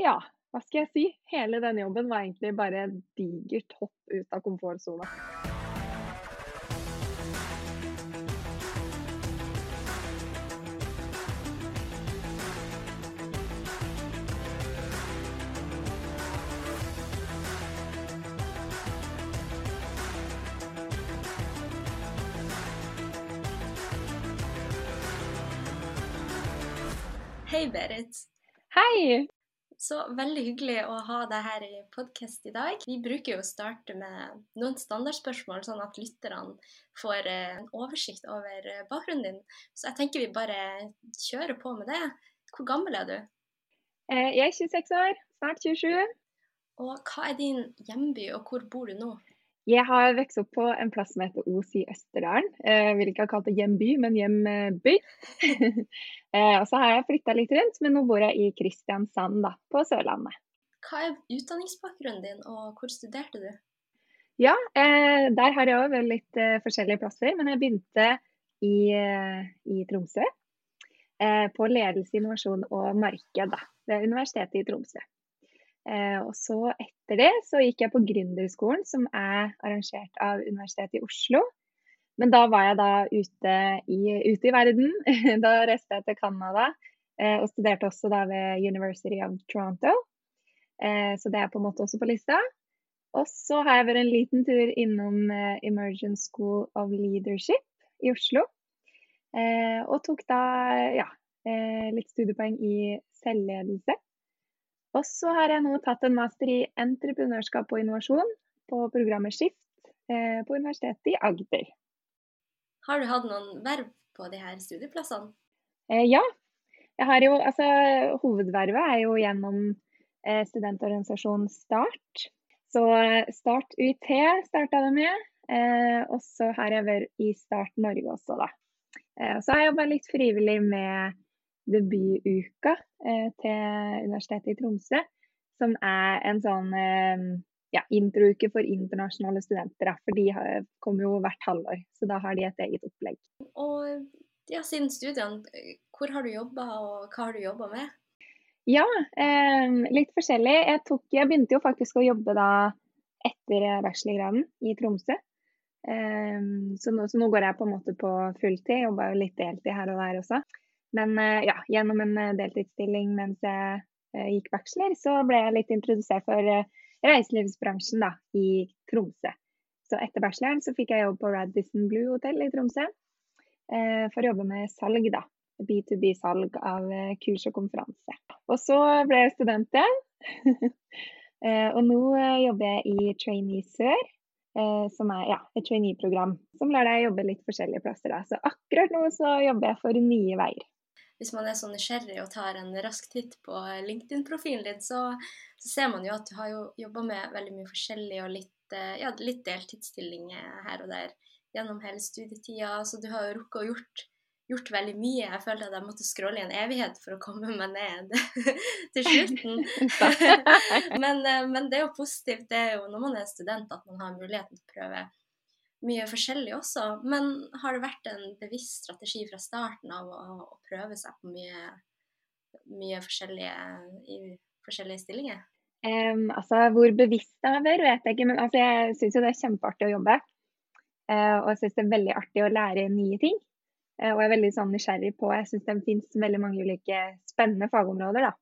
ja, hva skal jeg si? Hele denne jobben var egentlig bare digert hopp ut av komfortsona. Hei, Berit. Hei! Så veldig hyggelig å ha deg her i podkast i dag. Vi bruker jo å starte med noen standardspørsmål, sånn at lytterne får eh, en oversikt over eh, bakgrunnen din. Så jeg tenker vi bare kjører på med det. Hvor gammel er du? Eh, jeg er 26 år, snart 27. Og hva er din hjemby, og hvor bor du nå? Jeg har vokst opp på en plass som heter Os i Østerdalen. Jeg vil ikke ha kalt det hjemby, men hjemby. og så har jeg flytta litt rundt, men nå bor jeg i Kristiansand, da, på Sørlandet. Hva er utdanningsbakgrunnen din, og hvor studerte du? Ja, eh, der har jeg òg vært litt eh, forskjellige plasser. Men jeg begynte i, eh, i Tromsø. på ledelse, innovasjon og marked da, ved Universitetet i Tromsø. Eh, og så etter det så gikk jeg på Gründerskolen, som er arrangert av Universitetet i Oslo. Men da var jeg da ute i, ute i verden. da reiste jeg til Canada eh, og studerte også da ved University of Toronto. Eh, så det er på en måte også på lista. Og så har jeg vært en liten tur innom Emergent School of Leadership i Oslo. Og tok da ja, litt studiepoeng i selvledelse. Og så har jeg nå tatt en master i entreprenørskap og innovasjon på programmet Skift eh, på Universitetet i Agder. Har du hatt noen verv på de her studieplassene? Eh, ja. Jeg har jo, altså, hovedvervet er jo gjennom eh, studentorganisasjonen Start. Så eh, Start UiT starta det med. Eh, og så har jeg vært i Start Norge også, da. Eh, så har jeg jobba litt frivillig med debutuka eh, til Universitetet i Tromsø. Som er en sånn eh, ja, introuke for internasjonale studenter. For de kommer jo hvert halvår, så da har de et eget opplegg. Og ja, siden studiene, hvor har du jobba, og hva har du jobba med? Ja, eh, litt forskjellig. Jeg, tok, jeg, begynte jo faktisk å jobbe da etter bachelorgraden i Tromsø. Eh, så, nå, så, nå, går jeg på en måte på fulltid. Jobba jo litt deltid her og der også. Men eh, ja, gjennom en eh, deltidsstilling mens jeg eh, gikk bachelor, så ble jeg litt introdusert for reiselivsbransjen da, i Tromsø. Så etter bacheloren så fikk jeg jobb på Radisson Blue Hotel i Tromsø for å jobbe med salg, da. B2B-salg av kurs og konferanse. Og så ble jeg student igjen. og nå jobber jeg i Trainee Sør, som er ja, et trainee-program som lar deg jobbe litt forskjellige plasser. Da. Så akkurat nå så jobber jeg for Nye Veier hvis man er så nysgjerrig og tar en rask titt på LinkedIn-profilen din, så, så, ser man jo at du har jo jobba med veldig mye forskjellig og litt, eh, ja, litt deltidsstillinger her og der gjennom hele studietida. Så du har jo rukket å gjort, gjort veldig mye. Jeg følte at jeg måtte scrolle i en evighet for å komme meg ned til slutten. men, eh, men, det er jo positivt. Det er jo når man er student at man har muligheten til å prøve mye forskjellig også. Men har det vært en bevisst strategi fra starten av å, å prøve seg på mye, mye forskjellige, i forskjellige stillinger? Um, altså, Hvor bevisst det har vært, vet jeg ikke. Men altså, jeg syns jo det er kjempeartig å jobbe. Uh, og jeg syns det er veldig artig å lære nye ting. Uh, og jeg er veldig sånn nysgjerrig på Jeg syns det finnes veldig mange ulike spennende fagområder. da.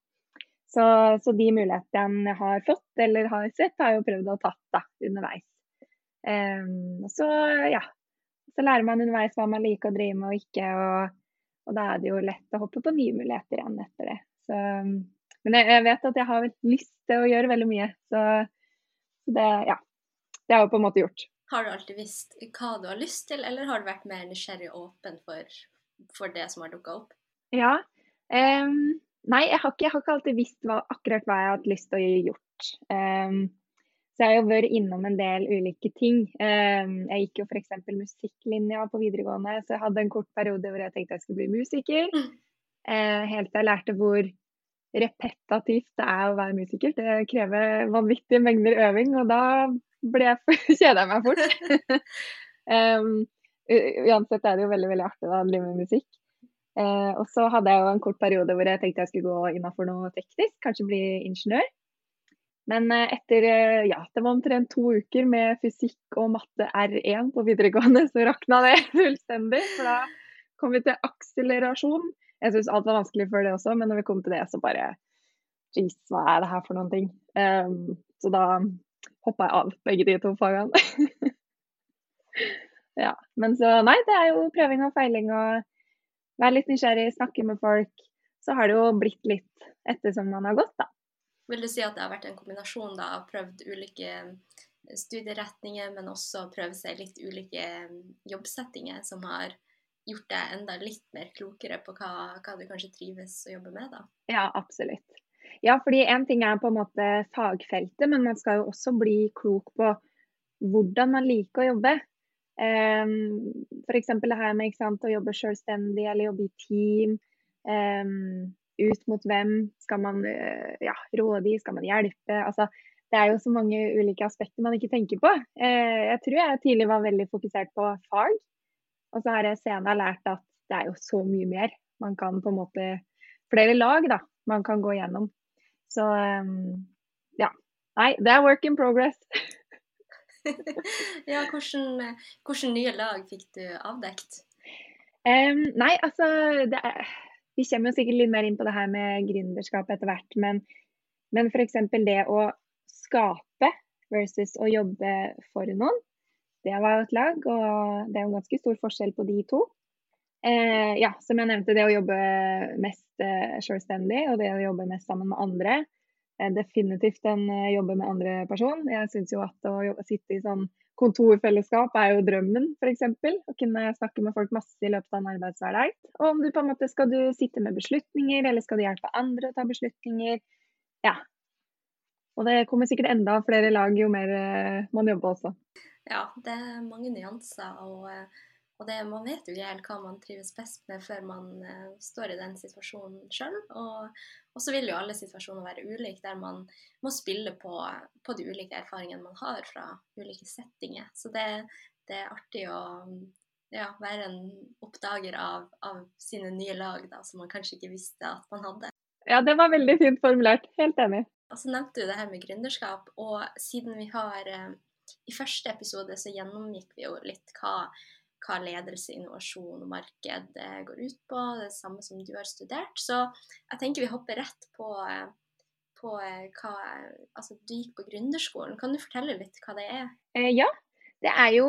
Så, så, de mulighetene jeg har fått eller har sett, har jeg jo prøvd å tatt underveis. Så ja, så lærer man underveis hva man liker å drive med og ikke. Og, og, da er det jo lett å hoppe på nye muligheter igjen etter det. Så, men jeg, jeg, vet at jeg har lyst til å gjøre veldig mye. Så, så det, ja. Det har jeg på en måte gjort. Har du alltid visst hva du har lyst til, eller har du vært mer nysgjerrig og åpen for, for det som har dukka opp? Ja. Um, nei, jeg har, ikke, jeg har, ikke, alltid visst hva, akkurat hva jeg har hatt lyst til å gjort. Um, så jeg har jo vært innom en del ulike ting. Ehm, jeg gikk jo f.eks. musikklinja på videregående, så jeg hadde en kort periode hvor jeg tenkte jeg skulle bli musiker. Mm. Eh, helt til jeg lærte hvor repetativt det er å være musiker. Det krever vanvittige mengder øving, og da ble jeg kjeda jeg meg fort. um, uansett er det jo veldig veldig artig da, å drive med musikk. Eh, og så hadde jeg jo en kort periode hvor jeg tenkte jeg skulle gå innafor noe teknisk, kanskje bli ingeniør. Men eh, etter eh, ja, det var omtrent to uker med fysikk og matte R1 på videregående, så rakna det fullstendig. For da kom vi til akselerasjon. Jeg syns alt var vanskelig før det også, men når vi kom til det, så bare Jeez, hva er det her for noen ting? Um, så da hoppa jeg av begge de to fagene. ja. Men så nei, det er jo prøving og feiling og være litt nysgjerrig, snakke med folk. Så har det jo blitt litt etter som man har gått, da. Vil du si at det har vært en kombinasjon da, av prøvd ulike eh, studieretninger, men også prøve seg litt ulike eh, jobbsettinger som har gjort deg enda litt mer klokere på hva, hva du kanskje trives å jobbe med? da? Ja, absolutt. Ja, fordi én ting er på en måte fagfeltet, men man skal jo også bli klok på hvordan man liker å jobbe. Um, F.eks. det her med sant, å jobbe selvstendig eller jobbe i team. Um, ut mot hvem skal man uh, ja, rådgi, skal man hjelpe? Altså, det er jo så mange ulike aspekter man ikke tenker på. Uh, jeg tror jeg tidlig var veldig fokusert på fag. Og så har jeg senere lært at det er jo så mye mer. Man kan på en måte Flere lag da, man kan gå gjennom. Så um, ja. Nei, det er work in progress. ja, hvordan, hvordan, nye lag fikk du avdekt? Um, nei, altså er, Vi kommer jo sikkert litt mer inn på det her med gründerskap etter hvert. Men, men f.eks. det å skape versus å jobbe for noen. Det var jo et lag, og det er jo ganske stor forskjell på de to. Eh, ja, som jeg nevnte, det å jobbe mest eh, selvstendig og det å jobbe mest sammen med andre definitivt en eh, jobbe med andre person. Jeg syns jo at å sitte i sånn kontorfellesskap er jo drømmen, f.eks. Å kunne snakke med folk masse i løpet av en arbeidshverdag. Og om du på en måte skal du sitte med beslutninger, eller skal du hjelpe andre å ta beslutninger. Ja. Og det kommer sikkert enda flere lag jo mer eh, man jobber også. Ja, det er mange nyanser. og eh, og det, man vet jo ikke helt hva man trives best med før man uh, står i den situasjonen sjøl. Og, og, så vil jo alle situasjoner være ulike, der man må spille på, på, de ulike erfaringene man har fra ulike settinger. Så det, det er artig å ja, være en oppdager av, av, sine nye lag da, som man kanskje ikke visste at man hadde. Ja, det var veldig fint formulert. Helt enig. Og så nevnte du det her med gründerskap, og siden vi har uh, I første episode så gjennomgikk vi jo litt hva hva ledelse, innovasjon og marked eh, går ut på. Det samme som du har studert. Så jeg tenker vi hopper rett på, eh, på eh, hva Altså, du gikk på gründerskolen. Kan du fortelle litt hva det er? Eh, ja, det er jo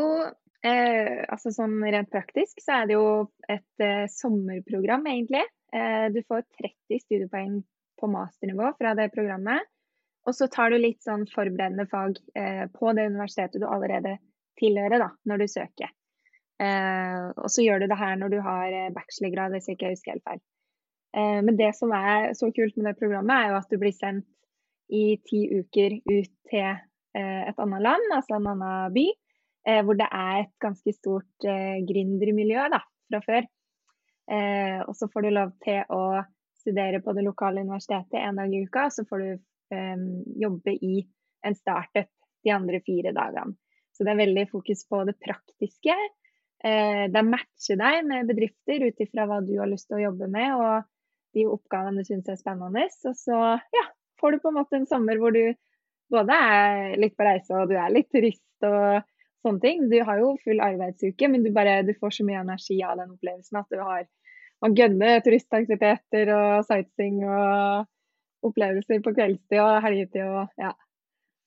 eh, altså sånn rent praktisk så er det jo et eh, sommerprogram, egentlig. du får 30 studiepoeng på masternivå fra det programmet. Og så tar du litt sånn forberedende fag på det universitetet du allerede tilhører da, når du søker. Eh, og så gjør du det her når du har eh, bachelorgrad, hvis jeg ikke husker helt feil. Eh, men det som er så kult med det programmet, er jo at du blir sendt i ti uker ut til eh, et annet land, altså en annen by, eh, hvor det er et ganske stort eh, gründermiljø fra før. Og så får du lov til å studere på det lokale universitetet en dag i uka, og så får du jobbe i en startup de andre fire dagene. Så det er veldig fokus på det praktiske de matcher deg med bedrifter ut ifra hva du har lyst til å jobbe med og de oppgavene du syns er spennende. Og så ja, får du på en måte en sommer hvor du både er litt på reise og du er litt turist og sånne ting. Du har jo full arbeidsuke, men du, bare, du får så mye energi av den opplevelsen at du har man gønner turistaktiviteter og sightseeing og opplevelser på kveldstid og helgetid og ja.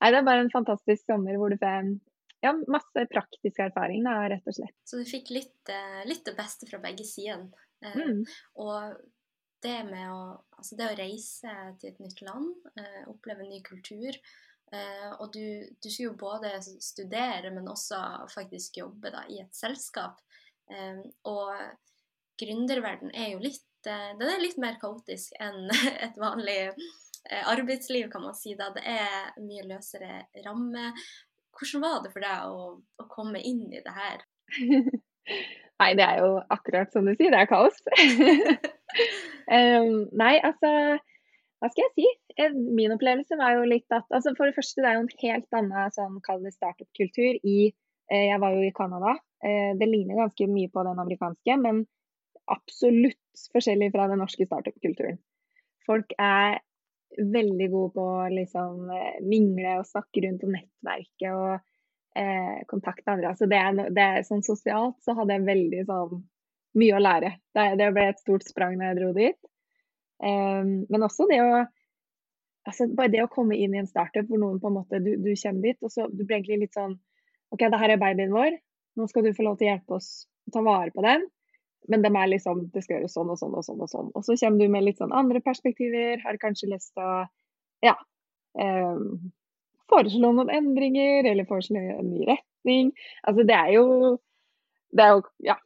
Nei, det er bare en fantastisk sommer hvor du får ja, masse praktisk erfaring, da, rett og slett. Så du fikk litt, eh, litt det beste fra begge sider. Eh, mm. Og det med å, altså det å reise til et nytt land, eh, oppleve ny kultur Og du, du skulle jo både studere, men også faktisk jobbe da, i et selskap. Og gründerverden er jo litt den er litt mer kaotisk enn et vanlig arbeidsliv, kan man si. da Det er mye løsere rammer. Hvordan var det for deg å, å komme inn i det her? nei, det er jo akkurat som du sier, det er kaos. um, nei, altså hva skal jeg si? Min opplevelse var jo litt at altså For det første, det er jo en helt annen sånn, kall det startup-kultur i eh, Jeg var jo i Canada. Eh, det ligner ganske mye på den amerikanske, men absolutt forskjellig fra den norske startup-kulturen. Folk er veldig god på å liksom eh, mingle og snakke rundt om nettverket og eh, kontakte andre. Altså det er, det er, sånn sosialt så hadde jeg veldig sånn mye å lære. Det, det ble et stort sprang når jeg dro dit. Um, men også det å altså bare det å komme inn i en startup hvor noen på en måte, du, du kommer dit, og så du blir egentlig litt sånn OK, det her er babyen vår. Nå skal du få lov til å hjelpe oss å ta vare på den. Men de er liksom Det skal gjøres sånn og sånn og sånn. Og sånn. Og så kommer du med litt sånn andre perspektiver. Har kanskje lyst til å ja, eh, foreslå noen endringer, eller foreslå en ny retning. Altså det er jo Det er jo ja,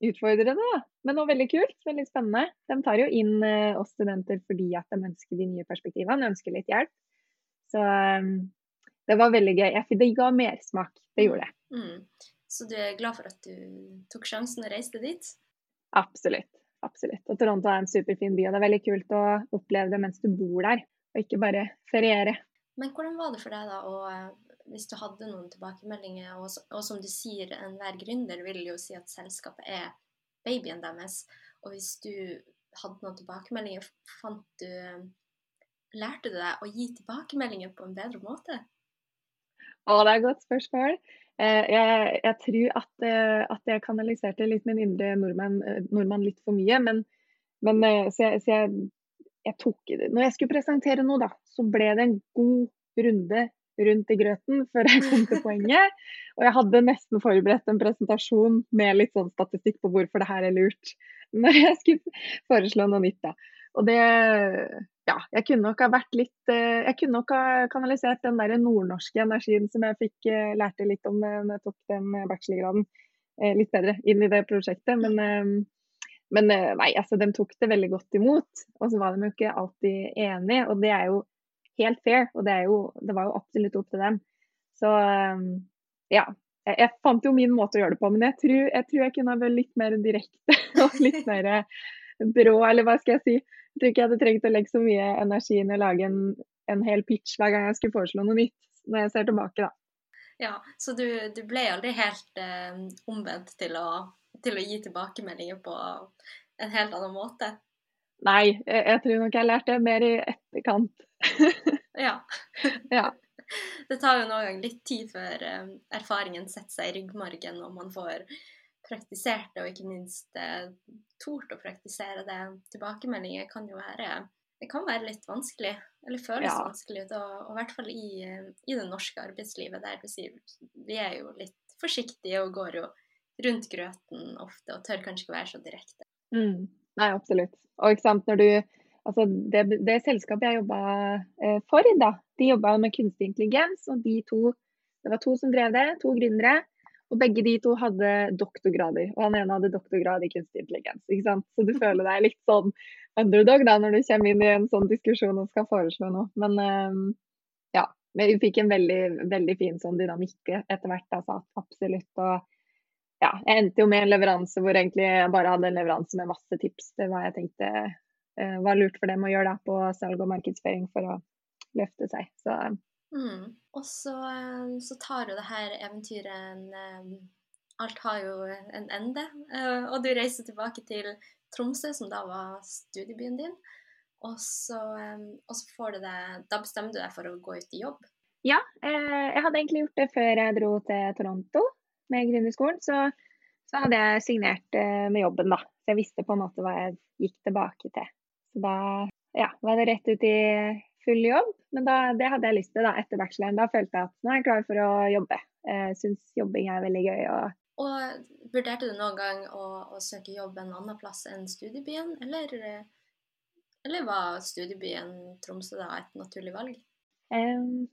utfordrende, da. Men også veldig kult. Veldig spennende. De tar jo inn eh, oss studenter fordi at de ønsker de nye perspektivene, ønsker litt hjelp. Så um, det var veldig gøy. Det ga mersmak. Det gjorde det. Mm. Så du er glad for at du tok sjansen og reiste dit? Absolutt. Absolutt. Og Toronto er en superfin by, og det er veldig kult å oppleve det mens du bor der, og ikke bare feriere. Men hvordan var det for deg da, og eh, hvis du hadde noen tilbakemeldinger, og, og som du sier, enhver gründer vil jo si at selskapet er babyen deres, og hvis du hadde noen tilbakemeldinger, fant du Lærte du deg å gi tilbakemeldinger på en bedre måte? Å, det er et godt spørsmål. Eh, jeg, jeg, tror at, eh, at, jeg kanaliserte litt min indre nordmann, eh, nordmann litt for mye. Men, men så, jeg, så jeg, jeg, tok Når jeg skulle presentere noe, da, så ble det en god runde rundt i grøten før jeg kom til poenget. Og jeg hadde nesten forberedt en presentasjon med litt sånn statistikk på hvorfor det her er lurt. Når jeg skulle foreslå noe nytt, da. Og det ja, jeg kunne nok ha vært litt eh, Jeg kunne nok ha kanalisert den der nordnorske energien som jeg fikk eh, lærte litt om da jeg tok den bachelorgraden, eh, litt bedre inn i det prosjektet. Men, men nei, altså, de tok det veldig godt imot. Og så var de jo ikke alltid enige, og det er jo helt fair. Og det, jo, det var jo absolutt opp til dem. Så ja. Jeg, fant jo min måte å gjøre det på, men jeg tror jeg, tror jeg kunne ha vært litt mer direkte og litt mer brå, eller hva skal jeg si. Jeg tror ikke jeg hadde trengt å legge så mye energi inn i å lage en, en hel pitch hver gang jeg skulle foreslå noe nytt, når jeg ser tilbake, da. Ja, så du, du ble aldri helt eh, omvendt til å, til å, gi tilbakemeldinger på en helt annen måte? Nei, jeg, jeg tror nok jeg lærte mer i etterkant. ja. ja. Det tar jo noen gang litt tid før eh, erfaringen setter seg i ryggmargen og man får praktisert det, og ikke minst eh, tort å praktisere det. Tilbakemeldinger kan jo være det kan være litt vanskelig, eller føles ja. vanskelig ut. Og, og, i hvert fall i, i, det norske arbeidslivet, der du sier vi er jo litt forsiktige og går jo rundt grøten ofte og tør kanskje ikke være så direkte. Mm. Nei, absolutt. Og ikke sant, når du Altså, det, det selskapet jeg jobba eh, for, da, de jobba med kunstig intelligens. Og de to, det var to som drev det, to gründere. Og begge de to hadde doktorgrader, og han ene hadde doktorgrad i kunstig intelligens. ikke sant? Så du føler deg litt sånn underdog da når du kommer inn i en sånn diskusjon og skal foreslå noe. Men um, ja, vi fikk en veldig, veldig fin sånn dynamikk etter hvert, altså, absolutt. Og ja, jeg endte jo med en leveranse hvor egentlig jeg bare hadde en leveranse med masse tips til hva jeg tenkte uh, var lurt for dem å gjøre da på salg og markedsføring for å løfte seg. Så Mm. Og så, eh, så, tar jo det her eventyret en eh, Alt har jo en ende. Eh, og du reiser tilbake til Tromsø, som da var studiebyen din. Og så, og så får du det Da bestemmer du deg for å gå ut i jobb? Ja, jeg hadde egentlig gjort det før jeg dro til Toronto med gründerskolen. Så, så hadde jeg signert med jobben, da. Så jeg visste på en måte hva jeg gikk tilbake til. Så da ja, var det rett ut i full jobb. Men da, det hadde jeg lyst til da, etter bacheloren. Da følte jeg at nå er jeg klar for å jobbe. Jeg syns jobbing er veldig gøy. Og, og Vurderte du noen gang å, å, søke jobb en annen plass enn studiebyen, eller, eller var studiebyen Tromsø da et naturlig valg? Um,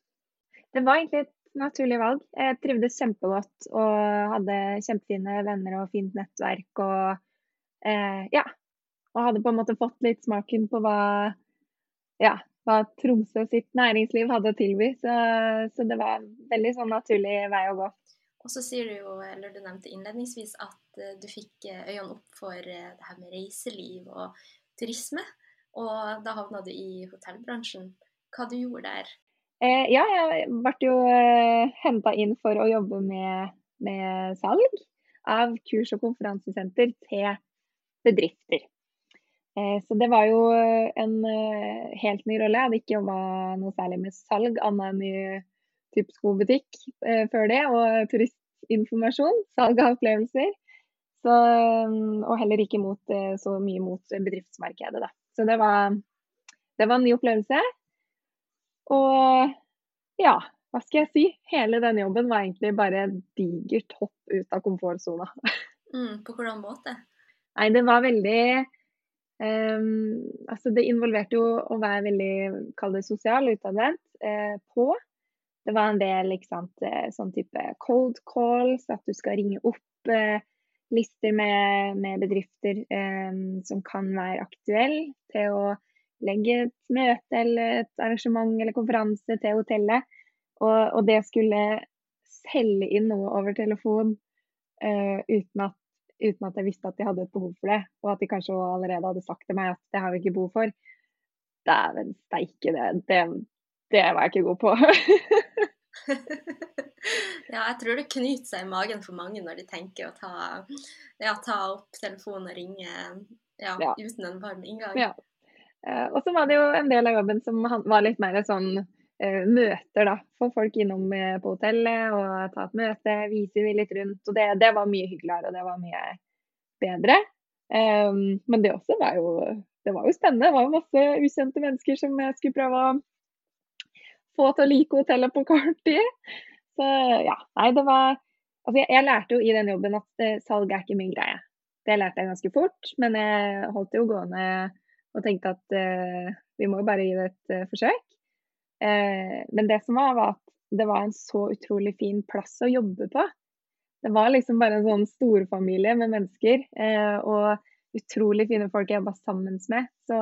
det var egentlig et naturlig valg. Jeg trivdes kjempegodt og hadde kjempefine venner og fint nettverk. Og eh, ja, og hadde på en måte fått litt smaken på hva ja, hva Tromsø sitt næringsliv hadde å tilby. Så, så, det var en veldig sånn naturlig vei å gå. Og så sier du jo, eller du nevnte innledningsvis, at uh, du fikk uh, øynene opp for uh, det her med reiseliv og turisme. Og da havna du i hotellbransjen. Hva du gjorde der? Eh, ja, jeg ble jo eh, henta inn for å jobbe med, med salg av kurs- og konferansesenter til bedrifter. Eh, så det var jo en helt ny rolle. Jeg hadde ikke jobba noe særlig med salg, annet enn i typ skobutikk før det, og turistinformasjon. Salg av opplevelser. Så, og heller ikke mot, så mye mot bedriftsmarkedet, da. Så det var, det var en ny opplevelse. Og ja, hva skal jeg si? Hele den jobben var egentlig bare digert hopp ut av komfortsona. Mm, på hvordan måte? Nei, det var veldig um, Altså, det involverte jo å være veldig, kall det sosial, utadvendt eh, på. Det var en del ikke sant, eh, sånn type cold calls, at du skal ringe opp eh, lister med, med bedrifter eh, som kan være aktuelle til å legge et møte eller et arrangement eller konferanse til hotellet. Og, og det skulle selge inn noe over telefon uh, uten, at, uten, at, jeg visste at de hadde et behov for det, og at de kanskje allerede hadde sagt til meg at det har vi ikke behov for. Dæven steike, det, det, det var jeg ikke god på. ja, jeg tror det knyter seg i magen for mange når de tenker å ta, ja, ta opp telefonen og ringe ja, ja. uten en varm inngang. Ja. Uh, og så var det jo en del av jobben som var litt mer sånn Eh, møter, da. Få folk innom eh, på hotellet og ta et møte, vise dem litt rundt. Og det, det, var mye hyggeligere, og det var mye bedre. Um, men det også var jo, det var jo spennende. Det var jo masse ukjente mennesker som jeg skulle prøve å få til å like hotellet på kort tid. Så ja, nei, det var Altså, jeg, jeg lærte jo i den jobben at uh, salg er ikke min greie. Det lærte jeg ganske fort, men jeg holdt det jo gående og tenkte at uh, vi må jo bare gi det et uh, forsøk. Eh, men det som var, var at det var en så utrolig fin plass å jobbe på. Det var liksom bare en sånn storfamilie med mennesker. Eh, og utrolig fine folk jeg jobba sammen med. Så,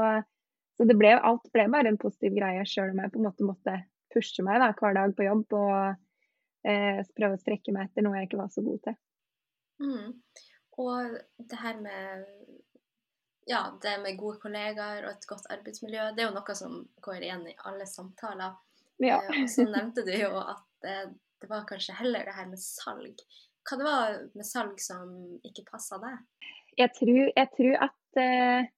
så ble, alt ble bare en positiv greie, sjøl om jeg på en måte måtte pushe meg da, hver dag på jobb og eh, prøve å strekke meg etter noe jeg ikke var så god til. Mm. Og det her med ja, det med gode kollegaer og et godt arbeidsmiljø, det er jo noe som går igjen i alle samtaler. Ja. Eh, og så nevnte du jo at det, det, var kanskje heller det her med salg. Hva det var med salg som ikke passa deg? Jeg tror, jeg tror at, uh,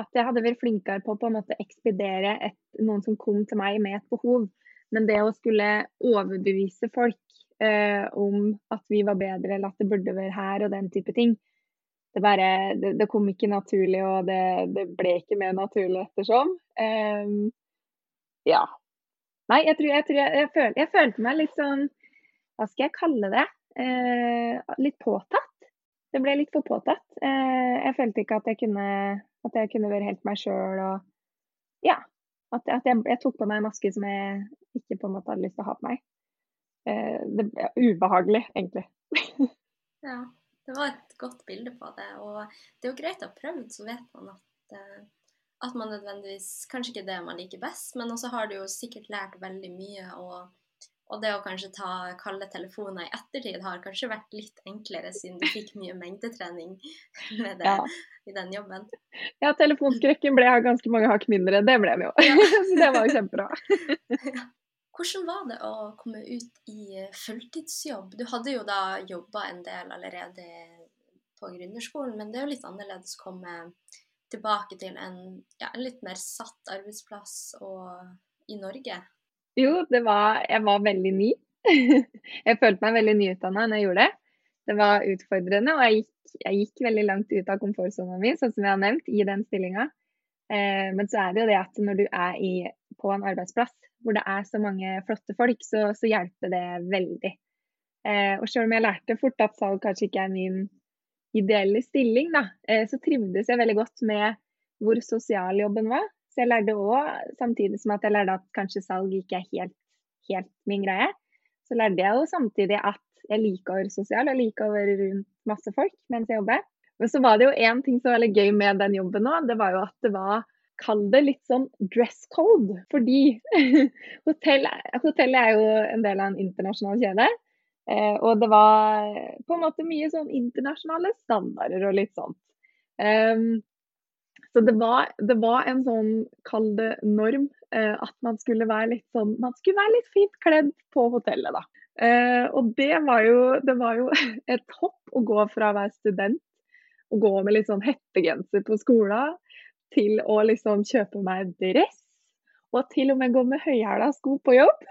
at jeg hadde vært flinkere på å på en måte ekspedere et, noen som kom til meg med et behov. Men det å skulle overbevise folk uh, om at vi var bedre, eller at det burde være her og den type ting, det bare det, det, kom ikke naturlig, og det, det, ble ikke mer naturlig ettersom. Um, ja. Nei, jeg tror, jeg, tror jeg, jeg, føl, jeg, følte meg litt sånn Hva skal jeg kalle det? Uh, litt påtatt. Det ble litt for påtatt. Uh, jeg følte ikke at jeg kunne, at jeg kunne være helt meg sjøl og Ja. At, at jeg, tok på meg en maske som jeg ikke på en måte hadde lyst til å ha på meg. Uh, det ble ubehagelig, egentlig. ja. Det var et godt bilde på det. Og det er jo greit å ha prøvd, så vet man at, eh, at man nødvendigvis Kanskje ikke det man liker best, men også har du jo sikkert lært veldig mye. og og det å kanskje ta kalde telefoner i ettertid har kanskje vært litt enklere, siden du fikk mye mengdetrening med det ja. i den jobben. Ja, telefonskrekken ble ganske mange hakk mindre. Det ble vi jo. Ja. Så det var jo kjempebra. Ja. Hvordan var det å komme ut i fulltidsjobb? Du hadde jo da jobba en del allerede på gründerskolen, men det er jo litt annerledes å komme tilbake til en, ja, en litt mer satt arbeidsplass og, i Norge? Jo, var, jeg var veldig ny. jeg følte meg veldig nyutdanna når jeg gjorde det. Det var utfordrende, og jeg gikk, jeg gikk veldig langt ut av komfortsona mi, sånn som jeg har nevnt, i den stillinga. Eh, men så er det jo det at når du er i, på en arbeidsplass hvor det er så mange flotte folk, så, så hjelper det veldig. Eh, og selv om jeg lærte fort at salg kanskje ikke er min ideelle stilling, da, eh, så trivdes jeg veldig godt med hvor sosial jobben var. Så jeg lærte òg, samtidig som at jeg lærte at kanskje salg ikke er helt, helt min greie, så lærte jeg jo samtidig at jeg liker å være sosial, jeg liker å være rundt masse folk mens jeg jobber. Men så var det jo én ting som var veldig gøy med den jobben òg. Det var jo at det var kall det litt sånn dress code. Fordi hotell, hotellet er jo en del av en internasjonal kjede. Eh, og det var på en måte mye sånn internasjonale standarder og litt sånt. Um, så det var, det var, en sånn, kall det norm, eh, at man skulle være litt sånn Man skulle være litt fint kledd på hotellet, da. Eh, og det var, jo, det var jo et hopp å gå fra å være student å gå med litt sånn hettegenser på skolen, til å liksom kjøpe meg dress, og til og med gå med høyhæla sko på jobb.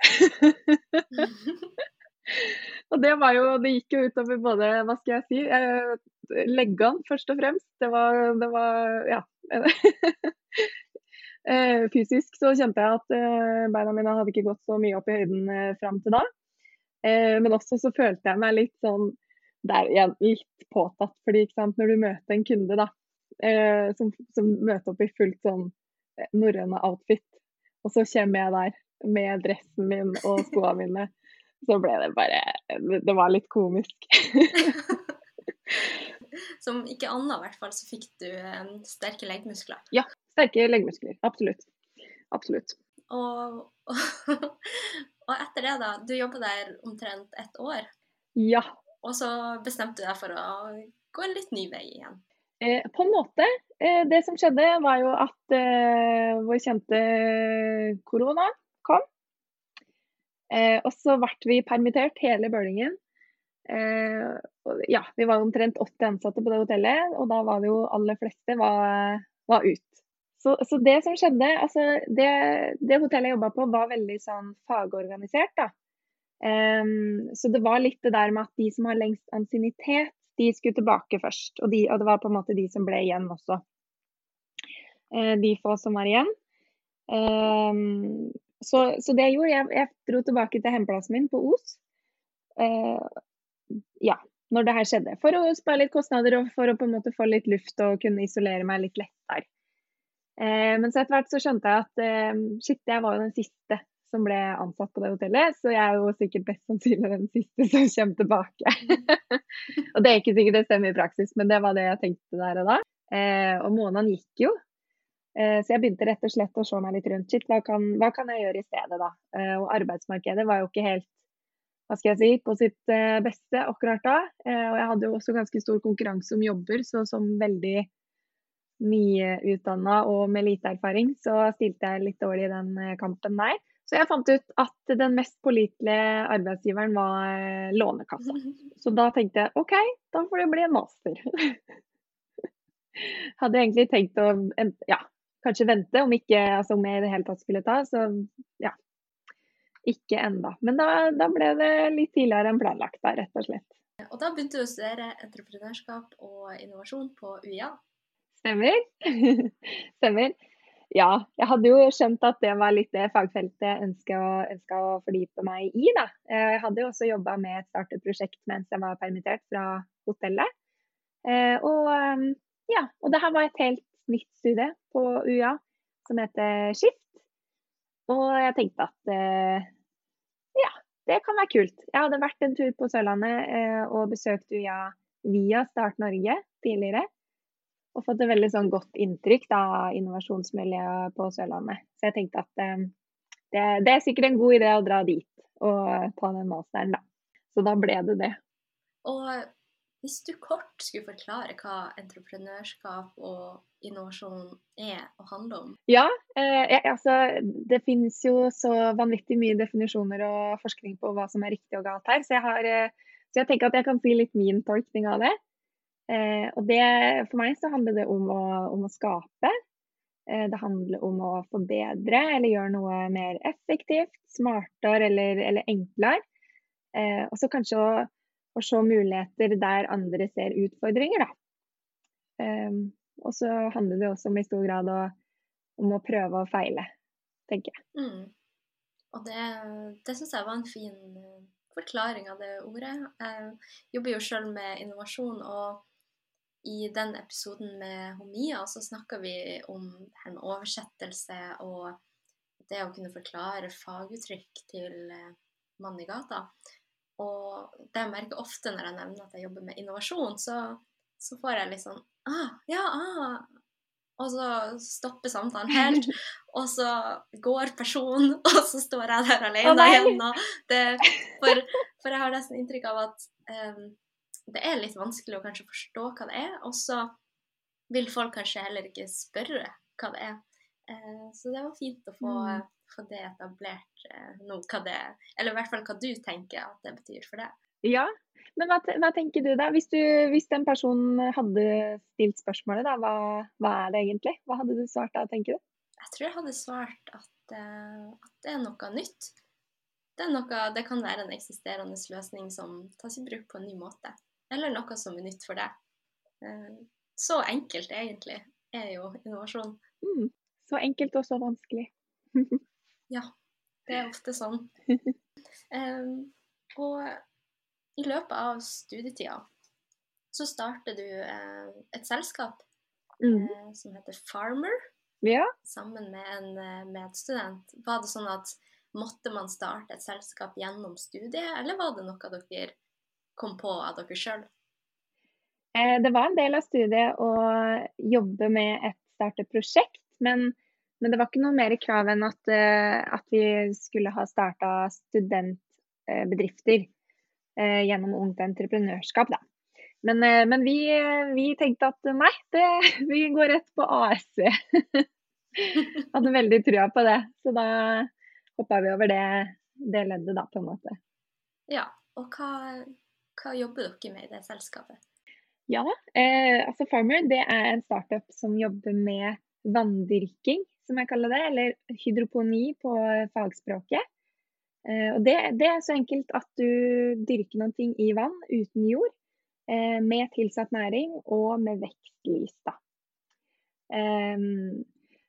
og det var jo Det gikk jo utover både, hva skal jeg si, eh, leggene først og fremst. Det var, det var ja. Eh, fysisk så kjente jeg at eh, beina mine hadde ikke gått så mye opp i høyden fram til da. Men også så følte jeg meg litt sånn der igjen litt påtatt. fordi sant, når du møter en kunde da, som, som møter opp i fullt sånn norrøne outfit, og så kommer jeg der med dressen min og skoene mine, så ble det bare Det var litt komisk. Som ikke annet, i hvert fall, så fikk du um, sterke leggmuskler. Ja, sterke leggmuskler. Absolutt. Absolutt. Og, og, og, etter det, da. Du jobba der omtrent ett år. Ja. Og så bestemte du deg for å gå en litt ny vei igjen. Eh, på en måte. Eh, det som skjedde, var jo at eh, vår kjente korona kom. Eh, og så ble vi permittert, hele bølingen. Eh, ja, vi var omtrent 80 ansatte på det hotellet, og da var det jo aller fleste var, var ut. Så, så, det som skjedde, altså det, det hotellet jeg jobba på var veldig sånn fagorganisert, da. Um, så det var litt det der med at de som har lengst ansiennitet, de skulle tilbake først. Og, de, og, det var på en måte de som ble igjen også. Uh, de få som var igjen. Um, så, så, det jeg gjorde, jeg, jeg dro tilbake til hjemplassen min på Os. Uh, ja, når det her skjedde. For å spare litt kostnader og for å på en måte få litt luft og kunne isolere meg litt lettere. Eh, men så etter hvert så skjønte jeg at eh, shit, jeg var jo den siste som ble ansatt på det hotellet, så jeg er jo sikkert best sannsynlig den siste som kommer tilbake. og det er ikke sikkert det stemmer i praksis, men det var det jeg tenkte der og da. Eh, og månedene gikk jo. Eh, så jeg begynte rett og slett å se meg litt rundt. Shit, hva kan, hva kan jeg gjøre i stedet, da? Eh, og arbeidsmarkedet var jo ikke helt hva skal jeg si, på sitt eh, beste akkurat da. Eh, og jeg hadde jo også ganske stor konkurranse om jobber, så som veldig nyutdanna og med lite erfaring, så stilte jeg litt dårlig i den eh, kampen der. Så jeg fant ut at den mest pålitelige arbeidsgiveren var Lånekassa. Så da tenkte jeg OK, da får det bli en master. Hadde egentlig tenkt å ja, kanskje vente, om ikke altså om jeg i det hele tatt skulle ta. Så ja, ikke enda. Men da, da, ble det litt tidligere enn planlagt, da, rett og slett. Og da begynte du å studere entreprenørskap og innovasjon på UiA? Stemmer. Stemmer. Ja, jeg hadde jo skjønt at det var litt det fagfeltet jeg ønska å, å, fordype meg i. da. Eh, jeg hadde jo også jobba med et startet-prosjekt mens jeg var permittert fra hotellet. Eh, og ehm, ja, og det her var et helt nytt studie på UiA som heter Skift. Og jeg tenkte at eh, ja, det kan være kult. Jeg hadde vært en tur på Sørlandet og besøkt UiA via Start Norge tidligere. Og fått et veldig sånn godt inntrykk av innovasjonsmiljøet på Sørlandet. Så jeg tenkte at eh, det, det, er sikkert en god idé å dra dit og ta den masteren, da. Så da ble det det. Og hvis du kort skulle forklare hva entreprenørskap og innovasjon er og handler om? Ja, eh, altså det finnes jo så vanvittig mye definisjoner og forskning på hva som er riktig og galt her. Så jeg, har, eh, så jeg tenker at jeg kan si litt min tolkning av det. Eh, og det, for meg så handler det om å, om å skape. Eh, det handler om å forbedre eller gjøre noe mer effektivt, smartere eller, eller enklere. Eh, og så kanskje å å, se muligheter der andre ser utfordringer, da. Um, og så handler det også om i stor grad å, om å prøve og feile, tenker jeg. Mm. Og det, det syns jeg var en fin eh, forklaring av det ordet. Jeg jobber jo sjøl med innovasjon, og i den episoden med Homia så snakka vi om med oversettelse og det å kunne forklare faguttrykk til eh, mann i gata. Og det jeg merker ofte når jeg nevner at jeg jobber med innovasjon, så, så får jeg litt sånn ah, ja, ah. Og så stopper samtalen helt, og så går personen, og så står jeg der alene oh, igjen. Det, for, for, jeg har nesten inntrykk av at um, det er litt vanskelig å kanskje forstå hva det er, og så vil folk kanskje heller ikke spørre hva det er. Uh, så det var fint å få mm få det etablert eh, nå, hva det Eller i hvert fall hva du tenker at det betyr for deg. Ja, men hva, hva, tenker du da? Hvis, du, hvis den personen hadde stilt spørsmålet, da, hva, hva, er det egentlig? Hva hadde du svart da, tenker du? Jeg tror jeg hadde svart at, uh, at det er noe nytt. Det, noe, det, kan være en eksisterende løsning som tas i bruk på en ny måte. Eller noe som er nytt for deg. Uh, så enkelt egentlig er jo innovasjon. Mm, så enkelt og så vanskelig. ja, det er ofte sånn. Um, og i løpet av studietida så starter du eh, et selskap mm. eh, som heter Farmer, ja. sammen med en eh, medstudent. Var det sånn at måtte man starte et selskap gjennom studiet, eller var det noe dere kom på av dere sjøl? Eh, det var en del av studiet å jobbe med et starteprosjekt, men, men det var ikke noe mer krav enn at, eh, at vi skulle ha starta studentbedrifter eh, gjennom Ungt Entreprenørskap. Da. Men, men vi, vi, tenkte at nei, det, vi går rett på AS. Hadde veldig trua på det. Så da hoppa vi over det, det, leddet, da, på en måte. Ja, og hva, hva jobber dere med i det selskapet? Ja, eh, altså Farmer det er en startup som jobber med vanndyrking, som jeg kaller det. Eller hydroponi på fagspråket. Eh, og det, det, er så enkelt at du dyrker noen ting i vann uten jord, eh, med tilsatt næring og med vekstlys. Da. Um,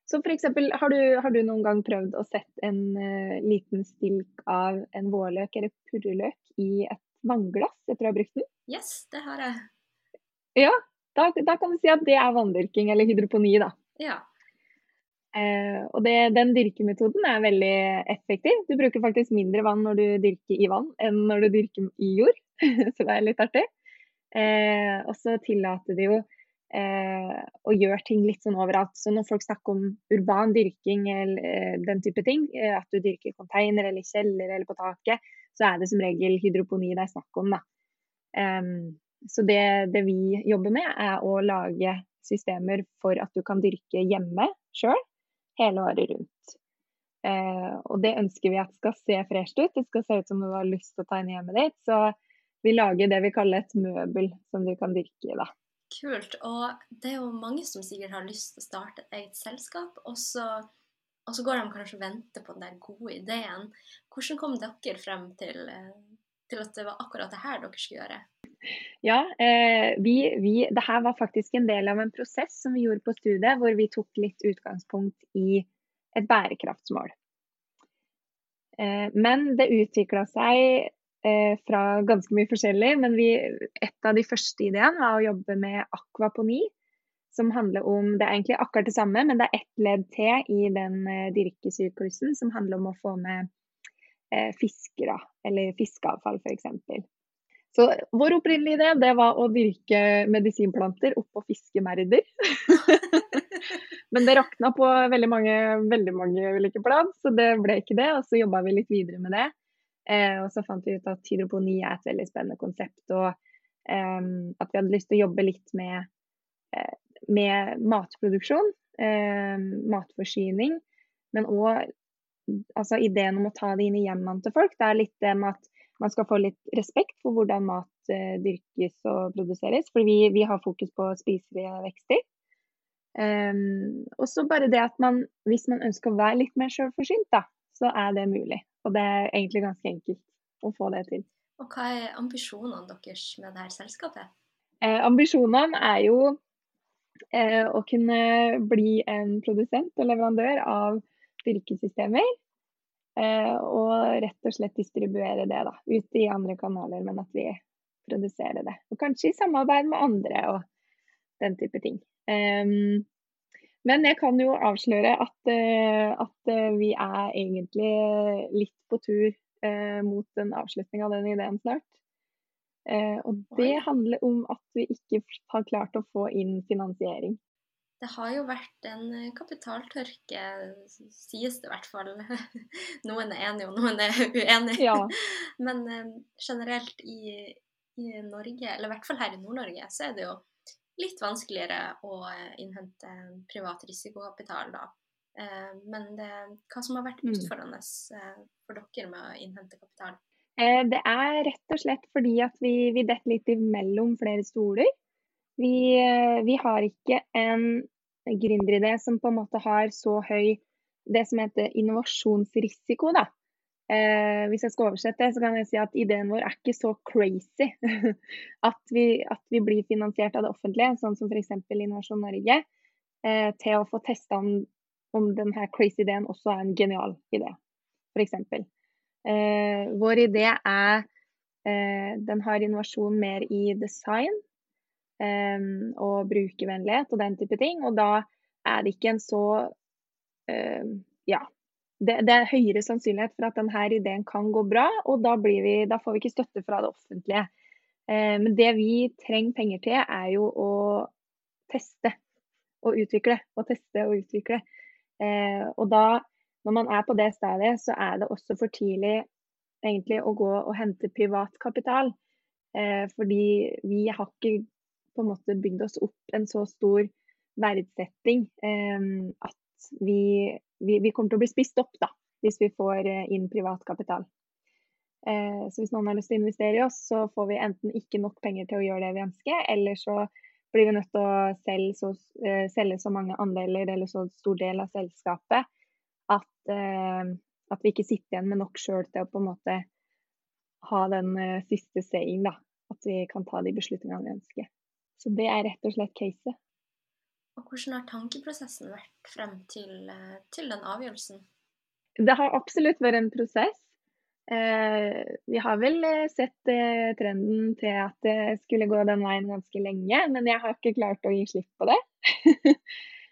så f.eks. Har, har du noen gang prøvd å sette en uh, liten stilk av en vårløk eller purreløk i et vannglass Jeg tror jeg har brukt den? Yes, det har jeg. Ja, da, da, kan du si at det er vanndyrking eller hydroponi, da. Ja, Eh, og det, den dyrkemetoden er veldig effektiv. Du bruker faktisk mindre vann når du dyrker i vann enn når du dyrker i jord, så det er litt artig. Eh, og så tillater det jo eh, å gjøre ting litt sånn overalt. Så når folk snakker om urban dyrking eller eh, den type ting, eh, at du dyrker i container eller kjeller eller på taket, så er det som regel hydroponi det er snakk om, da. så det, det vi jobber med, er å lage systemer for at du kan dyrke hjemme sjøl hele året rundt. Uh, og det ønsker vi at skal se fresht ut. Det skal se ut som du har lyst til å ta inn hjemmet ditt. Så vi lager det vi kaller et møbel som du kan dyrke i. da. Kult. Og det er jo mange som sikkert har lyst til å starte et eget selskap, og så, og så går de kanskje og venter på den der gode ideen. Hvordan kom dere frem til, eh, til at det var akkurat det her dere skulle gjøre? Ja, eh, vi, vi, det her var faktisk en del av en prosess som vi gjorde på studiet, hvor vi tok litt utgangspunkt i et bærekraftsmål. Eh, men det utvikla seg eh, fra ganske mye forskjellig. Men vi, et av de første ideene var å jobbe med akvaponi. Som handler om Det er egentlig akkurat det samme, men det er ett ledd til i den eh, dirkesyklusen som handler om å få med eh, fisker, eller fiskeavfall f.eks. Så vår opprinnelige idé det var å dyrke medisinplanter oppå fiskemerder. Men det rakna på veldig mange, veldig mange ulike plan, så det ble ikke det. Og så jobba vi litt videre med det. Eh, og så fant vi ut at hydroponi er et veldig spennende konsept. Og Um, at vi hadde lyst til å jobbe litt med, eh, med matproduksjon, eh, matforsyning. Men òg altså, ideen om å ta det inn i hjemmene til folk. Det er litt det med at man skal få litt respekt for hvordan mat eh, dyrkes og produseres. For vi, vi, har fokus på spiselige vekster. Um, og så bare det at man, hvis man ønsker å være litt mer sjølforsynt, da, så er det mulig. Og det er egentlig ganske enkelt å få det til. Og hva er ambisjonene deres med dette selskapet? Eh, ambisjonene er jo eh, å kunne bli en produsent og leverandør av styrkesystemer. Eh, og rett og slett distribuere det da, ut i andre kanaler, men at vi produserer det. Og kanskje i samarbeid med andre og den type ting. Um, men jeg kan jo avsløre at, uh, at vi er egentlig litt på tur mot en avslutning av den ideen snart. Og det handler om at vi ikke har klart å få inn finansiering det har jo vært en eh, kapitaltørke, sies det i hvert fall. Noen er enige, og noen er uenige. Ja. Men eh, generelt i, i, Norge, eller i hvert fall her i Nord-Norge, så er det jo litt vanskeligere å eh, innhente privat risikokapital, da. Men det, hva som har vært mm. utfordrende for dere med å innhente kapital? Eh, det er rett og slett fordi at vi, vi detter litt imellom flere stoler. Vi, eh, vi har ikke en gründeridé som på en måte har så høy det som heter innovasjonsrisiko. Da. Eh, hvis jeg skal oversette, så kan jeg si at ideen vår er ikke så crazy at vi, at vi blir finansiert av det offentlige, sånn som f.eks. Innovasjon Norge, eh, til å få testa om, om denne crazy ideen også er en genial idé, f.eks. Eh, vår idé er eh, Den har innovasjon mer i design eh, og brukervennlighet og den type ting. Og da er det ikke en så eh, Ja. Det, det, er høyere sannsynlighet for at denne ideen kan gå bra, og da, vi, da får vi ikke støtte fra det offentlige. Eh, men det vi trenger penger til, er jo å teste og utvikle. Og teste og utvikle. Eh, og da når man er på det stadiet, så er det også for tidlig egentlig å gå og hente privat kapital. Eh, fordi vi har ikke på en måte bygd oss opp en så stor verdsetting eh, at vi, vi, vi, kommer til å bli spist opp da, hvis vi får eh, inn privat kapital. Eh, så hvis noen har lyst til å investere i oss, så får vi enten ikke nok penger til å gjøre det vi ønsker, eller så blir vi nødt til å selge så, eh, selge så mange andeler eller så stor del av selskapet at, eh, at, vi ikke sitter igjen med nok sjøl til å på en måte ha den eh, siste saying, da. At vi kan ta de beslutningene vi ønsker. Så det er rett og slett caset. Og hvordan har tankeprosessen vært frem til, eh, til den avgjørelsen? Det har absolutt vært en prosess. Eh, vi har vel sett eh, trenden til at det skulle gå den veien ganske lenge, men jeg har ikke klart å gi slipp på det.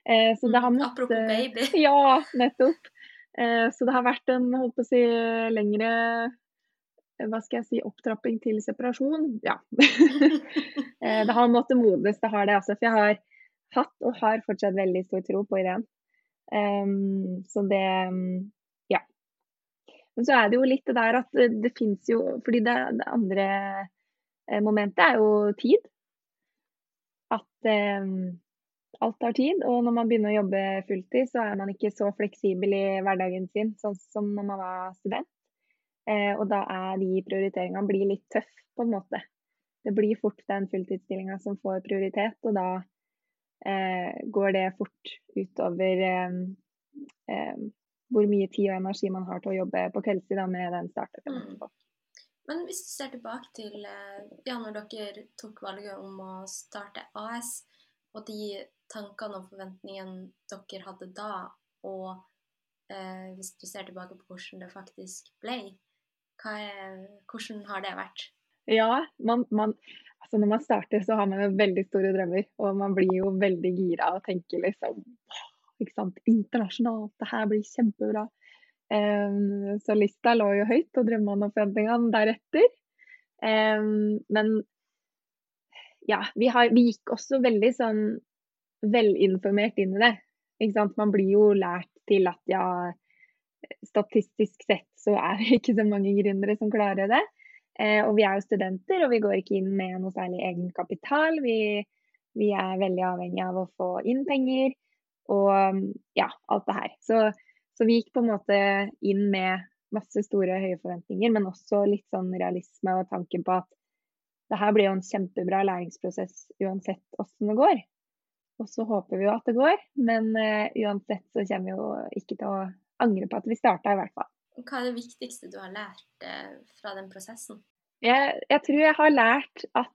Eh, så det har måttet Apropos baby. Ja, nettopp. Eh, så det har vært en holdt på å si, lengre hva skal jeg si, opptrapping til separasjon. Ja. Eh, det har måttet modnes, det har det. Altså, for jeg har hatt og har fortsatt veldig stor tro på ideen. Um, så det Ja. Men så er det jo litt det der at det, det fins jo Fordi det, det, andre momentet er jo tid. At um, alt tar tid. Og når man begynner å jobbe fulltid, så er man ikke så fleksibel i hverdagen sin sånn som når man var student. Eh, og da er de prioriteringene blir litt tøff, på en måte. Det blir fort den fulltidsstillinga som får prioritet, og da eh, går det fort utover eh, eh hvor mye tid og energi man har til å jobbe på kveldstid med den startupen. Mm. Men hvis du ser tilbake til eh, ja, når dere tok valget om å starte AS, og de tankene og forventningene dere hadde da, og eh, hvis du ser tilbake på hvordan det faktisk ble, er, hvordan har det vært? Ja, man, man, altså når man starter, så har man veldig store drømmer. Og man blir jo veldig gira og tenker liksom ikke sant, Internasjonalt, det her blir kjempebra. Um, så lista lå jo høyt, og drømmene og forventningene deretter. Um, men ja, vi, har, vi, gikk også veldig sånn velinformert inn i det. Man blir jo lært til at ja, statistisk sett så er det ikke så mange gründere som klarer det. Eh, og vi er jo studenter, og vi går ikke inn med noe særlig egenkapital. Vi, vi er veldig avhengig av å få inn penger og ja, alt det her. Så, så, vi gikk på en måte inn med masse store, høye forventninger, men også litt sånn realisme og tanken på at det her blir jo en kjempebra læringsprosess uansett åssen det går. Og så håper vi jo at det går, men uh, uansett så kommer vi jo ikke til å angre på at vi starta, i hvert fall. Hva er det viktigste du har lært uh, fra den prosessen? Jeg, jeg, tror jeg har lært at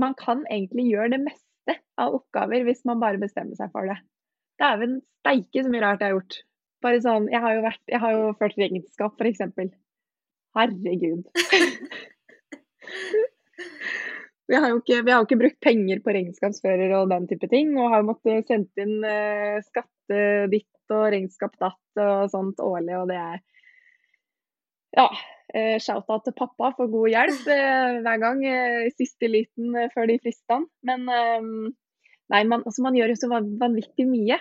man kan egentlig gjøre det meste av oppgaver hvis man bare bestemmer seg for det. Dæven steike så mye rart jeg har gjort. Bare sånn, Jeg har jo, vært, jeg har jo ført regnskap, f.eks. Herregud. Vi har jo ikke, vi har ikke brukt penger på regnskapsfører og den type ting, og har måttet sendt inn eh, skatte ditt og regnskap datt og sånt årlig, og det er ja, eh, shout-out til pappa for god hjelp eh, hver gang. Eh, siste liten før de fristene. Men nei, man, altså man, gjør jo så vanvittig mye.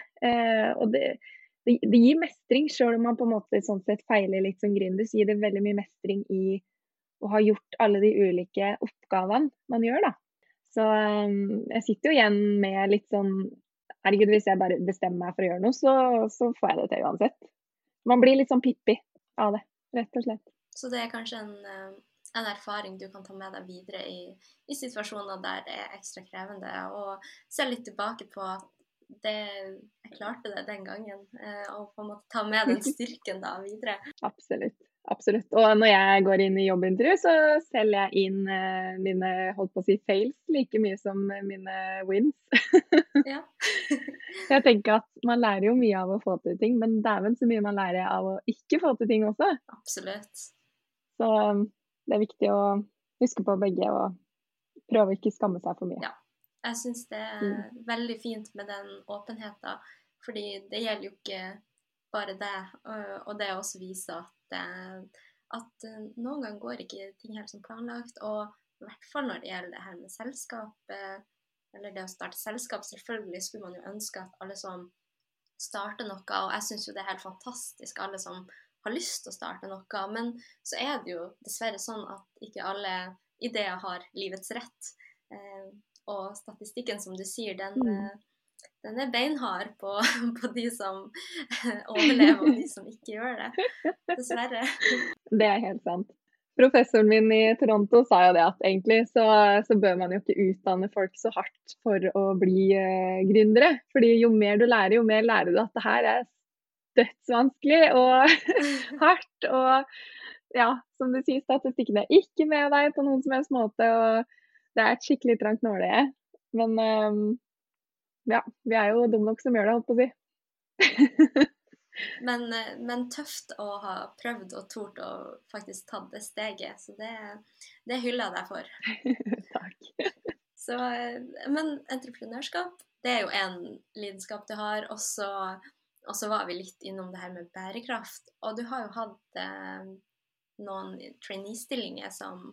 og det, det, det, gir mestring, sjøl om man på en måte sånn sett feiler litt som gründer. Så gir det veldig mye mestring i og har gjort alle de ulike oppgavene man gjør, da. Så um, jeg sitter jo igjen med litt sånn Herregud, hvis jeg bare bestemmer meg for å gjøre noe, så, så får jeg det til uansett. Man blir litt sånn pippi av det, rett og slett. Så det er kanskje en, eh, en, erfaring du kan ta med deg videre i, i, situasjoner der det er ekstra krevende, og se litt tilbake på at det, jeg klarte det den gangen, eh, og på en måte ta med den styrken da videre. Absolutt. Absolutt. Og når jeg går inn i jobbintervju, så selger jeg inn uh, mine holdt på å si fails like mye som mine wins. ja. jeg tenker at man lærer jo mye av å få til ting, men dæven så mye man lærer av å ikke få til ting også. Absolutt. Så um, det er viktig å huske på begge og prøve å ikke skamme seg for mye. Ja. Jeg syns det er mm. veldig fint med den åpenheten, fordi det gjelder jo ikke bare det. Og det også viser at at eh, noen ganger går ikke ting helt som planlagt. Og i hvert fall når det gjelder det her med selskap, eller det å starte selskap. Selvfølgelig skulle man jo ønske at alle som starter noe, og jeg syns jo det er helt fantastisk, alle som har lyst til å starte noe. Men så er det jo dessverre sånn at ikke alle ideer har livets rett. Eh, og statistikken, som du sier, den, mm. Den er beinhard på, på, de som overlever, og de som ikke gjør det. Dessverre. Det er helt sant. Professoren min i Toronto sa jo det at egentlig så, så bør man jo ikke utdanne folk så hardt for å bli uh, gründere. Fordi jo mer du lærer, jo mer lærer du at det her er dødsvanskelig og hardt. Og ja, som du sier, statistikken er ikke med deg på noen som helst måte. Og det er et skikkelig trangt nåløye. Men um, ja, vi er jo dumme nok som gjør det, holdt på å si. men, eh, men, tøft å ha prøvd og tort å faktisk tatt det steget. Så det, det hyller jeg deg for. Takk. Så, eh, men entreprenørskap, det er jo en lidenskap du har. Og så var vi litt innom det her med bærekraft. Og du har jo hatt eh, noen trainee-stillinger som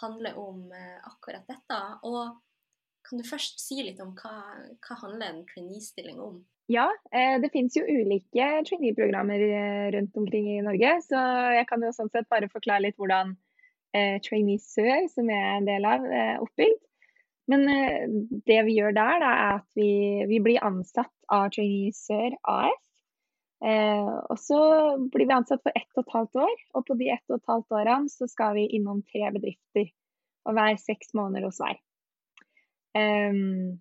handler om eh, akkurat dette. Og kan du først si litt om hva, hva handler en trainee-stilling om? Ja, eh, det finnes jo ulike trainee-programmer eh, rundt omkring i Norge. Så jeg kan jo sånn sett bare forklare litt hvordan eh, Trainee Sør, som jeg er en del av, er oppbygd. Men det vi gjør der, da, er at vi, vi, blir ansatt av Trainee Sør AS. og så blir vi ansatt for ett og et halvt år. Og på de ett og et halvt årene så skal vi innom tre bedrifter. Og være seks måneder hos hver. Um,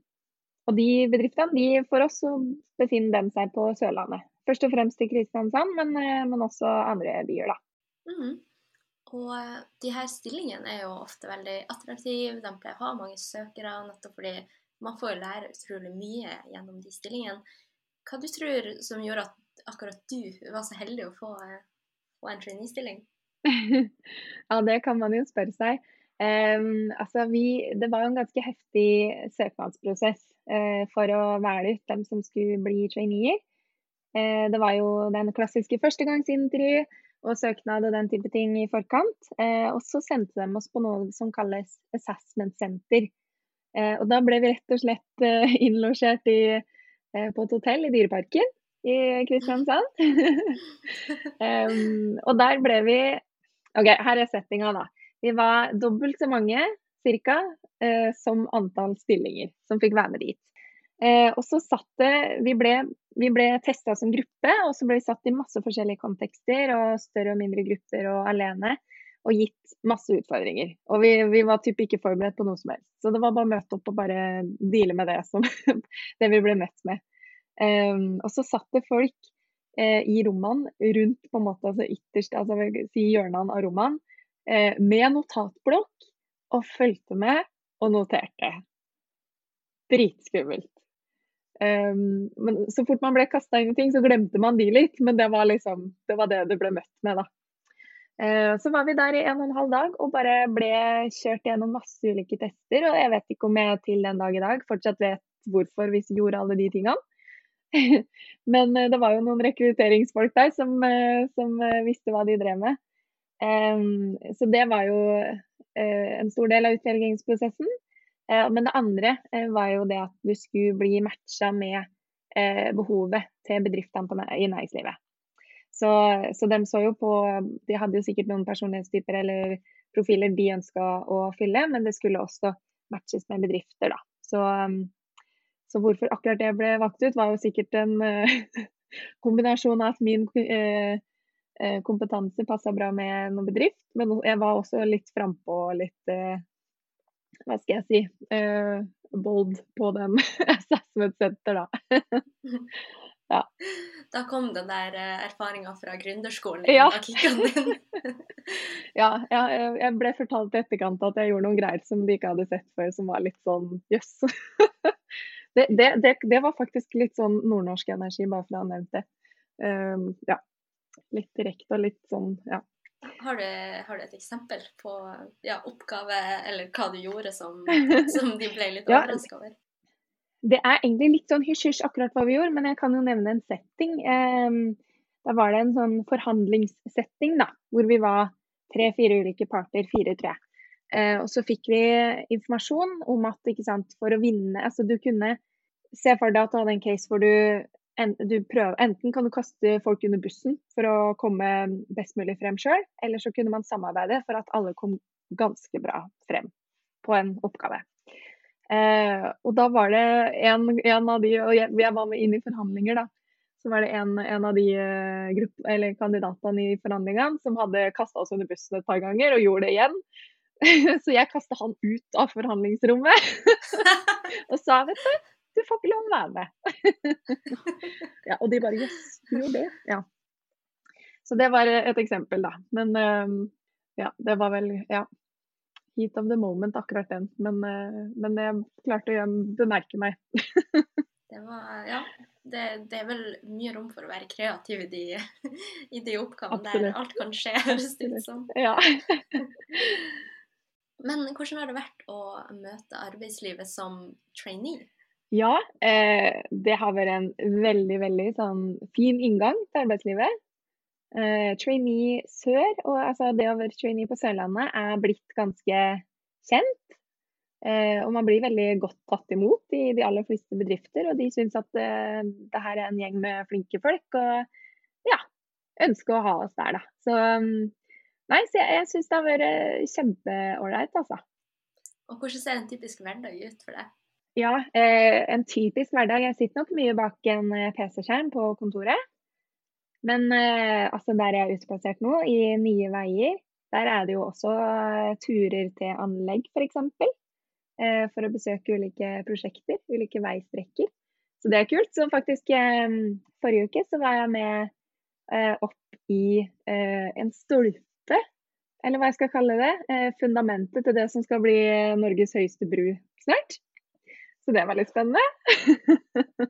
og de bedriftene de for oss så befinner dem seg på Sørlandet. Først og fremst i Kristiansand, men, eh, men også andre byer, da. Mm. Og eh, de her stillingene er jo ofte veldig attraktive. De pleier å ha mange søkere, nettopp fordi man får lære utrolig mye gjennom de stillingene. Hva du tror som gjorde at akkurat du var så heldig å få, eh, få en trainee-stilling? ja, det kan man jo spørre seg. Um, altså vi, det var jo en ganske heftig søknadsprosess uh, for å velge ut dem som skulle bli traineer. Uh, det var jo den klassiske førstegangsintervju og søknad og den type ting i forkant. Uh, og så sendte de oss på noe som kalles assessment center. og da ble vi rett og slett innlosjert i, på et hotell i Dyreparken i Kristiansand. um, og der ble vi OK, her er settinga, da. Vi var dobbelt så mange cirka, eh, som antall stillinger som fikk være med dit. Eh, og så satt Vi ble, vi ble testa som gruppe, og så ble vi satt i masse forskjellige kontekster. og Større og mindre grupper og alene. Og gitt masse utfordringer. Og vi, vi var typ ikke forberedt på noe som helst. Så det var bare å møte opp og bare deale med det som det vi ble møtt med. Um, og så satt det folk eh, i rommene rundt på en måte, altså ytterst, altså si hjørnene av rommene eh, med notatblokk og fulgte med og noterte. Dritskummelt. Um, men så fort man ble kasta inn i ting, så glemte man de litt. Men det var liksom det var det det ble møtt med, da. Uh, så var vi der i en og en halv dag og bare ble kjørt gjennom masse ulike tester. Og jeg vet ikke om jeg til den dag i dag fortsatt vet hvorfor vi gjorde alle de tingene. Men uh, det var jo noen rekrutteringsfolk der som, uh, som visste hva de drev med. Um, så det var jo uh, en stor del av utvelgingsprosessen. Uh, men det andre uh, var jo det at du skulle bli matcha med behovet til bedriftene i næringslivet. Så, så, de så jo på De hadde jo sikkert noen personlighetstyper eller profiler de ønska å fylle, men det skulle også matches med bedrifter, da. Så, um, så hvorfor akkurat det ble valgt ut, var jo sikkert en kombinasjon av at min eh, kompetanse passa bra med noe bedrift. Men jeg var også litt frampå og litt eh, Hva skal jeg si eh, bold på den assessment center, da. ja. Da kom den der eh, erfaringa fra gründerskolen ja. din. ja, jeg ble fortalt i etterkant at jeg gjorde noen greier som de ikke hadde sett før, som var litt sånn jøss. Yes. det, det, det, det, var faktisk litt sånn nordnorsk energi, bare for å ha nevnt det. Um, ja. Litt direkte og litt sånn, ja. Har du, har du, et eksempel på ja, oppgave eller hva du gjorde som, som de ble litt overraska over? Det er egentlig litt sånn hysj-hysj akkurat hva vi gjorde, men jeg kan jo nevne en setting. Um, da var det en sånn forhandlingssetting da, hvor vi var tre-fire ulike parter, fire tror jeg. Uh, og så fikk vi informasjon om at sant, for å vinne altså Du kunne se for deg at du hadde en case hvor du en, prøver, enten kan du kaste folk under bussen for å komme best mulig frem sjøl, eller så kunne man samarbeide for at alle kom ganske bra frem på en oppgave. Eh, og da var det en, en, av de, og jeg, jeg, var med inn i forhandlinger, da. Så var det en, en av de uh, grupp, kandidatene i forhandlingene som hadde kasta oss under bussen et par ganger, og gjorde det igjen. så jeg kasta han ut av forhandlingsrommet og sa, vet du du får ikke lov å være med. ja, og de bare yes, du gjorde det? Ja. Så det var et eksempel, da. Men uh, ja, det var vel ja, heat of the moment, akkurat den. Men, uh, men jeg klarte å bemerke meg. det var Ja. Det, det, er vel mye rom for å være kreativ i de, i de oppgavene der alt kan skje, høres det ut som. Ja. Men hvordan har det vært å møte arbeidslivet som trainee? Ja, eh, det har vært en veldig, veldig sånn fin inngang til arbeidslivet. Eh, trainee sør, og altså det å være trainee på Sørlandet, er blitt ganske kjent. Eh, og man blir veldig godt tatt imot i de aller fleste bedrifter. Og de syns at eh, det her er en gjeng med flinke folk, og ja, ønsker å ha oss der, da. Så nei, så jeg, jeg syns det har vært kjempeålreit, altså. Og hvordan ser en typisk hverdag ut for deg? Ja, eh, en typisk hverdag. Jeg sitter nok mye bak en eh, PC-skjerm på kontoret. Men eh, altså der jeg er utplassert nå, i Nye Veier, der er det jo også turer til anlegg f.eks. Eh, for å besøke ulike prosjekter, ulike veistrekker. Så det er kult. Så faktisk forrige uke så var jeg med opp i en stolpe, eller hva jeg skal kalle det. fundamentet til det som skal bli Norges høyeste bru snart. Så det var litt spennende.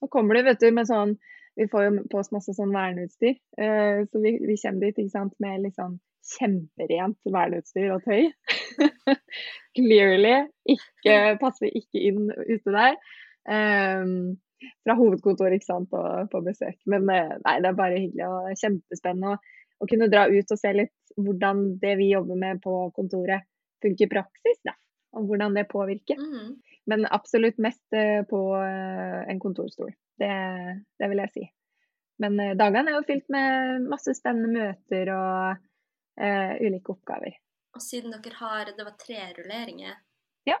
Nå kommer du, vet du, med sånn Vi får jo på oss masse sånn verneutstyr. Uh, så vi, vi, kommer dit ikke sant, med liksom kjemperent verneutstyr og tøy. Clearly ikke, passer ikke inn ute der. Um, fra hovedkontoret ikke sant, og på besøk. Men uh, nei, det er bare hyggelig og kjempespennende å, å kunne dra ut og se litt hvordan det vi jobber med på kontoret, funker i praksis. Da og hvordan det påvirker. Mm. Men absolutt mest eh, på eh, en kontorstol. Det, det vil jeg si. Men eh, dagene er jo fylt med masse spennende møter og uh, ulike oppgaver. Og siden dere har Det var tre rulleringer. Ja.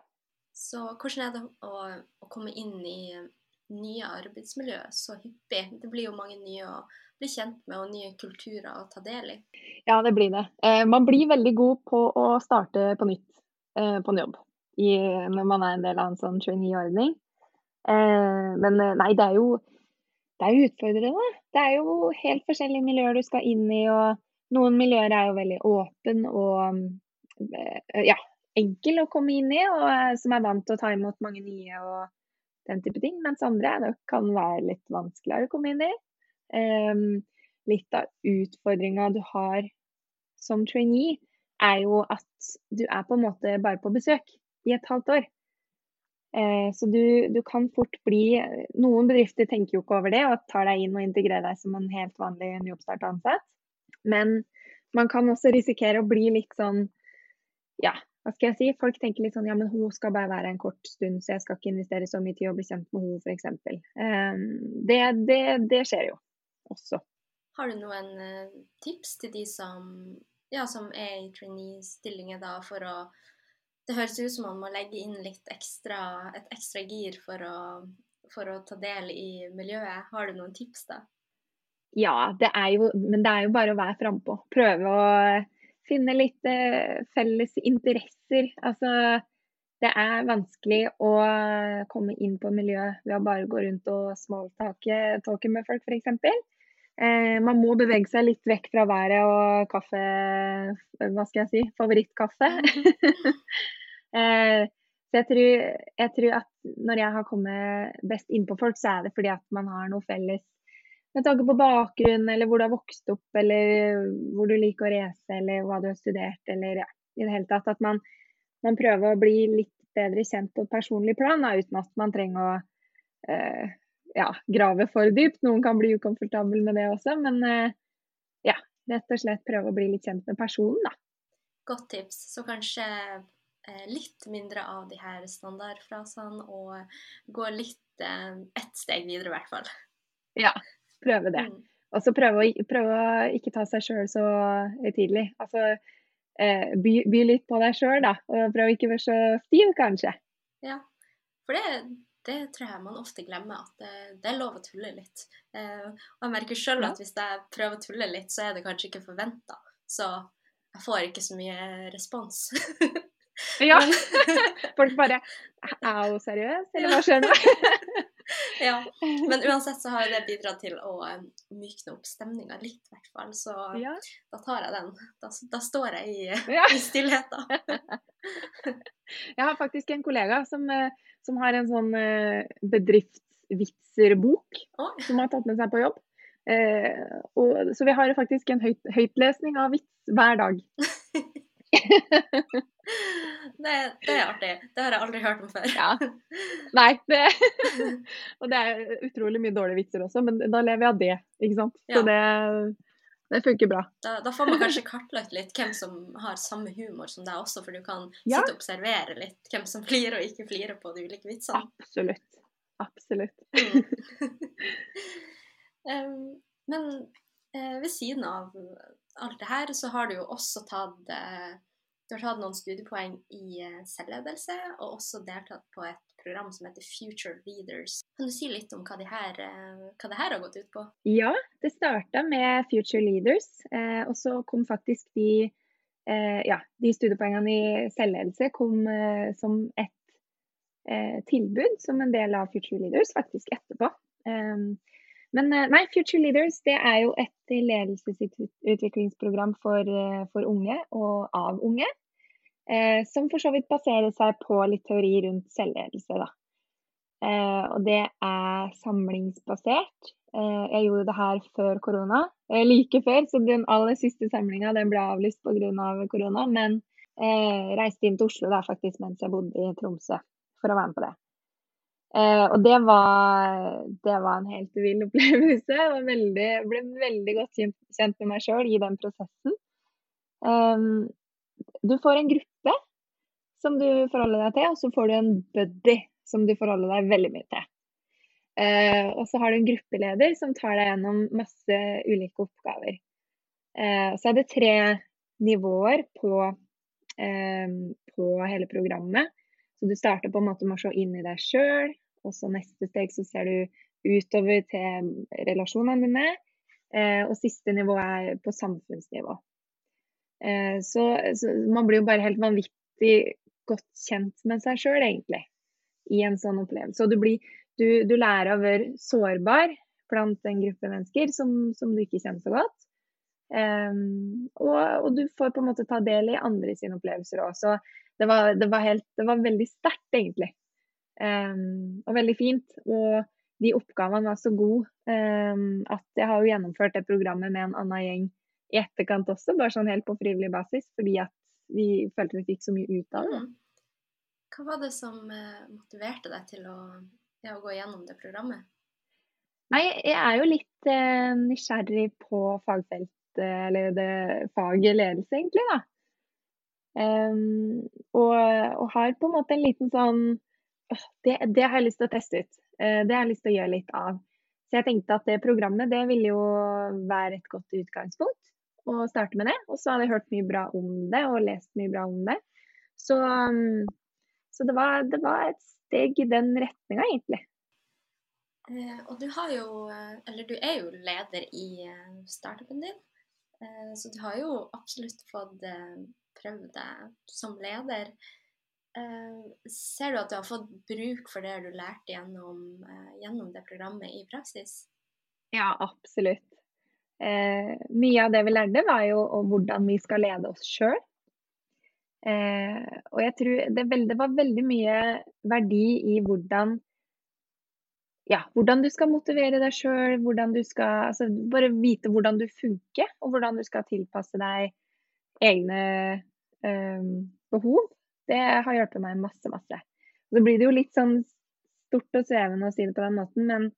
Så hvordan er det å, å komme inn i nye arbeidsmiljø så hyppig? Det blir jo mange nye å bli kjent med og nye kulturer å ta del i. Ja, det blir det. Eh, man blir veldig god på å starte på nytt på en jobb i, når man er en del av en sånn trainee-ordning. Eh, men eh, nei, det er jo det er jo utfordrende. Det er jo helt forskjellige miljøer du skal inn i, og noen miljøer er jo veldig åpne og eh, ja, enkel å komme inn i, og eh, som er vant til å ta imot mange nye og den type ting. Mens andre det kan være litt vanskeligere å komme inn i. Um, litt av utfordringa du har som trainee, er jo at du er på en måte bare på besøk i et halvt år. Eh, så du, du, kan fort bli Noen bedrifter tenker jo ikke over det og tar deg inn og integrerer deg som en helt vanlig nyoppstartansatt. Men man kan også risikere å bli litt sånn Ja, hva skal jeg si? Folk tenker litt sånn ja, men hun skal bare være en kort stund, så jeg skal ikke investere så mye tid og bli kjent med henne, f.eks. Eh, det, det, det skjer jo også. Har du noen uh, tips til de som ja, som er i trainee-stillinger da, for å Det høres ut som man må legge inn litt ekstra, et ekstra gir for å, for å ta del i miljøet. Har du noen tips, da? Ja, det er jo, men det er jo bare å være frampå. Prøve å finne litt eh, felles interesser. Altså, det er vanskelig å komme inn på miljøet ved å bare gå rundt og smalltalke med folk, f.eks. Eh, man må bevege seg litt vekk fra været og kaffe Hva skal jeg si? Favorittkaffe. eh, så jeg tror, jeg tror, at når jeg har kommet best innpå folk, så er det fordi at man har noe felles med tanke på bakgrunn, eller hvor du har vokst opp, eller hvor du liker å reise, eller hva du har studert, eller ja, i det hele tatt. At man, man prøver å bli litt bedre kjent på et personlig plan, da, uten at man trenger å eh, ja, grave for dypt. Noen kan bli ukomfortable med det også, men eh, ja, rett og slett prøve å bli litt kjent med personen, da. Godt tips. Så kanskje eh, litt mindre av de her standardfrasene, og gå litt eh, ett steg videre, i hvert fall. Ja, prøve det. Mm. Og så prøve, prøve, å ikke ta seg sjøl så høytidelig. Altså by, by, litt på deg sjøl, da. Og prøve ikke å være så stiv, kanskje. Ja, for det det tror jeg man ofte glemmer, at det, det er lov å tulle litt. Eh, og jeg merker sjøl at hvis jeg prøver å tulle litt, så er det kanskje ikke forventa. Så jeg får ikke så mye respons. ja. Folk bare Er hun seriøs, eller hva skjer nå? ja. Men uansett så har det bidratt til å um, mykne opp stemninga litt, i hvert fall. Så ja. da tar jeg den. Da, da står jeg i, ja. i stillheten. jeg har faktisk en kollega som uh, som har en sånn eh, bedriftsvitserbok oh. som har tatt med seg på jobb. Eh, og, så vi har faktisk en høyt, høytlesning av vits hver dag. Det, det, er artig. Det har jeg aldri hørt om før. ja. Nei, det, og det er utrolig mye dårlige vitser også, men da lever jeg av det, ikke sant. Så ja. det det funker bra. Da, da, får man kanskje kartlagt litt hvem som har samme humor som deg også, for du kan ja. sitte og observere litt hvem som flirer og ikke flirer på de ulike vitsene. Absolutt. Absolutt. Um, men uh, ved siden av alt det her, så har du jo også tatt uh, du har tatt noen studiepoeng i uh, selvledelse, og også deltatt på et program som heter Future Leaders. Kan du si litt om hva det her, eh, hva det her har gått ut på? Ja, det starta med Future Leaders, eh, og så kom faktisk de, eh, ja, de studiepoengene i selvledelse kom eh, som et eh, tilbud som en del av Future Leaders faktisk etterpå. Men eh, nei, Future Leaders det er jo et ledelsesutviklingsprogram for, for unge og av unge. Eh, som for så vidt baserer seg på litt teori rundt selvledelse. Da. Eh, og det er samlingsbasert. Eh, jeg gjorde det her før korona, eh, like før, så den aller siste samlinga ble avlyst pga. Av korona. Men eh, reiste inn til Oslo da, faktisk mens jeg bodde i Tromsø for å være med på det. Eh, og det var, det var, en helt vill opplevelse. Jeg veldig, ble veldig godt kjent med meg sjøl i den prosessen. Eh, du får en gruppe som du forholder deg til, og så får du en buddy som du forholder deg veldig mye til. Eh, og så har du en gruppeleder som tar deg gjennom masse ulike oppgaver. Eh, så er det tre nivåer på, eh, på, hele programmet. Så du starter på en måte med å se inn i deg sjøl, og så neste steg så ser du utover til relasjonene dine. Eh, og siste nivå er på samfunnsnivå. Eh, så, så, man blir jo bare helt vanvittig godt kjent med seg sjøl, egentlig, i en sånn opplevelse. Og du, blir, du, du, lærer å være sårbar blant en gruppe mennesker som, som du ikke kjenner så godt. Um, og, og, du får på en måte ta del i andre sine opplevelser òg. Så det var, det, var helt, det var veldig sterkt, egentlig. Um, og veldig fint. Og de oppgavene var så gode um, at jeg har jo gjennomført det programmet med en annen gjeng i etterkant også, bare sånn helt på frivillig basis, fordi at vi følte vi fikk så mye ut av det. Mm. Hva var det som eh, motiverte deg til å, til å gå gjennom det programmet? Nei, jeg er jo litt eh, nysgjerrig på fagfeltet, eller det faget ledelse, egentlig, da. Um, og, og, har på en måte en liten sånn det, det, har jeg lyst til å teste ut. Uh, det har jeg lyst til å gjøre litt av. Så jeg tenkte at det programmet det ville jo være et godt utgangspunkt å starte med det. Og så hadde jeg hørt mye bra om det og lest mye bra om det. Så, um, så det, var, det, var, et steg i den retninga, egentlig. Eh, og du har jo Eller du er jo leder i startupen din. Eh, så du har jo absolutt fått eh, prøvd deg som leder. Eh, ser du at du har fått bruk for det du lærte gjennom, gjennom det programmet i praksis? Ja, absolutt. Eh, mye av det vi lærte, var jo om hvordan vi skal lede oss sjøl. Eh, og jeg tror det, det, var veldig mye verdi i hvordan ja, hvordan du skal motivere deg sjøl, hvordan du skal altså, Bare vite hvordan du funker, og hvordan du skal tilpasse deg egne eh, behov. Det har hjulpet meg masse, masse. Så blir det jo litt sånn stort og svevende å si det på den måten, men